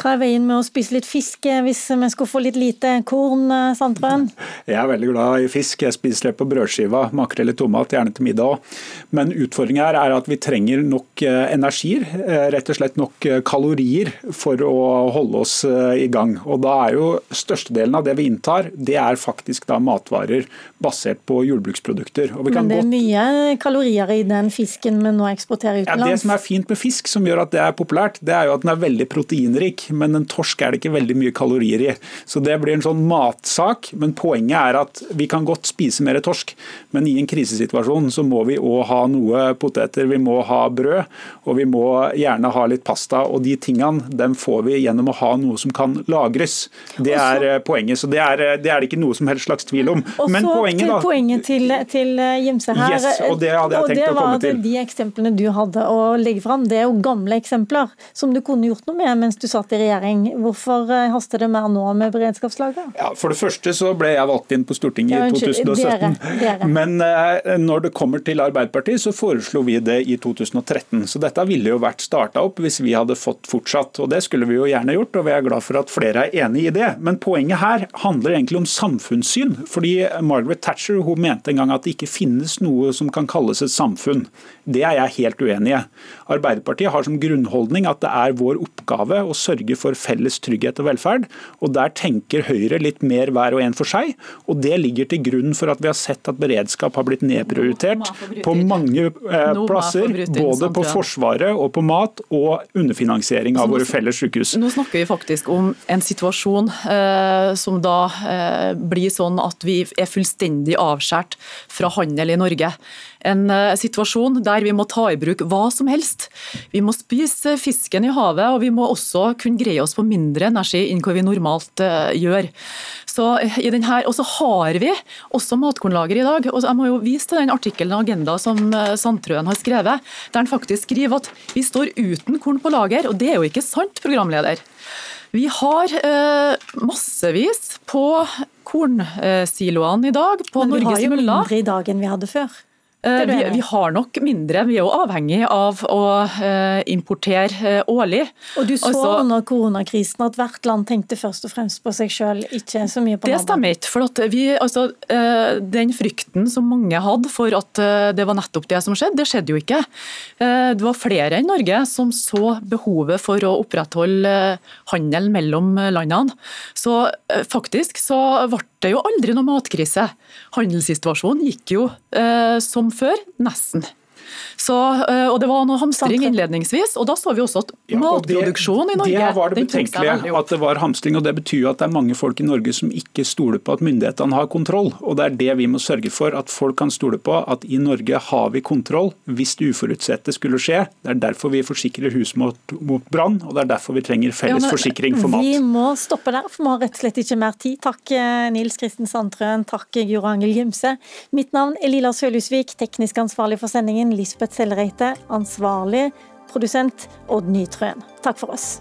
B: Hva er veien med å spise litt fisk eh, hvis vi skulle få litt lite korn, eh, Sandtrøen?
Q: Jeg er veldig glad i fisk. Jeg spiser det på brødskiva, makrell i tomat, gjerne til middag òg. Men utfordringen her er at vi trenger nok eh, energier, rett og slett nok kalorier, for å holde oss i gang. Og da er jo størstedelen av det vi inntar, det er faktisk da matvarer basert på jordbruksprodukter.
B: Men det er mye kalorier i den fisken vi nå eksporterer utenlands?
Q: Ja, det som er fint med fisk, som gjør at det er populært, det er jo at den er veldig proteinrik men en torsk er det ikke veldig mye kalorier i. Så det blir en sånn matsak. Men poenget er at vi kan godt spise mer torsk, men i en krisesituasjon så må vi òg ha noe poteter, vi må ha brød, og vi må gjerne ha litt pasta. Og de tingene dem får vi gjennom å ha noe som kan lagres. Det er Også, poenget. Så det er, eh, det er det ikke noe som helst slags tvil om.
B: Og
Q: men poenget,
B: til
Q: da,
B: poenget til, til Gimse her.
Q: Yes, og det hadde jeg
B: og
Q: tenkt
B: det
Q: å komme til.
B: De eksemplene du hadde å legge fram, det er jo gamle eksempler som du kunne gjort noe med mens du satt i regjering. Hvorfor eh, haster det mer nå med beredskapslager?
Q: Ja, for det første så ble jeg valgt inn på Stortinget
B: Ja,
Q: i 2017.
B: dere, dere.
Q: Men eh, når det kommer til Arbeiderpartiet, så foreslo vi det i 2013. Så dette ville jo vært starta opp hvis vi hadde fått fortsatt. Og det skulle vi jo gjerne gjort, og vi er glad for at flere er enig i det. Men poenget her handler egentlig om samfunnssyn. Fordi Margaret Thatcher hun mente en gang at det ikke finnes noe som kan kalles et samfunn. Det er jeg helt uenig i. Arbeiderpartiet har som grunnholdning at det er vår oppgave å sørge for felles trygghet og velferd. og Der tenker Høyre litt mer hver og en for seg. og Det ligger til grunn for at vi har sett at beredskap har blitt nedprioritert på mange eh, plasser. Både på Forsvaret og på mat, og underfinansiering av våre felles sykehus.
R: Nå snakker vi faktisk om en situasjon eh, som da eh, blir sånn at vi er fullstendig avskåret fra handel i Norge. En eh, situasjon der vi må ta i bruk hva som helst. Vi må spise fisken i havet, og vi må også kunne greie oss på mindre energi enn hva vi normalt eh, gjør. Så eh, i den og så har vi også matkornlager i dag. og Jeg må jo vise til den artikkelen og Agenda som Sandtrøen har skrevet, der han faktisk skriver at vi står uten korn på lager. Og det er jo ikke sant, programleder. Vi har eh, massevis på kornsiloene i dag, på
B: Men vi har jo mindre i dag enn vi hadde før.
R: Eh,
B: Det
R: Vi, vi har nok mindre. Vi er jo avhengig av å eh, importere eh, årlig.
B: Og du så
R: Altså-
B: under koronakrisen at hvert land tenkte først og fremst på seg sjøl, ikke så mye på
R: Det
B: naboen.
R: stemmer ikke. for vi, altså, Den frykten som mange hadde for at det var nettopp det som skjedde, det skjedde jo ikke. Eh, Det var flere enn Norge som så behovet for å opprettholde handel mellom landene. Så faktisk så ble det jo aldri noe matkrise. Handelssituasjonen gikk jo eh, som før, nesten. Så, eh, og Det var noe hamstring innledningsvis, og da så vi også at matproduksjon i Norge
Q: Det var det betenkelige, at det var hamstring. og Det betyr jo at det er mange folk i Norge som ikke stoler på at myndighetene har kontroll. og Det er det vi må sørge for, at folk kan stole på at i Norge har vi kontroll hvis det uforutsette skulle skje. Det er derfor vi forsikrer hus mot, mot brann, og det er derfor vi trenger felles ja, forsikring for mat.
B: Vi må stoppe der, for vi har rett og slett ikke mer tid. Takk eh, Nils Kristen Sandtrøen, takk Guro Angel Gimse. Mitt navn er Lila Sølhusvik, teknisk ansvarlig for sendingen Lisbeth Sellereite, ansvarlig produsent Odd Nytrøen. Takk for oss.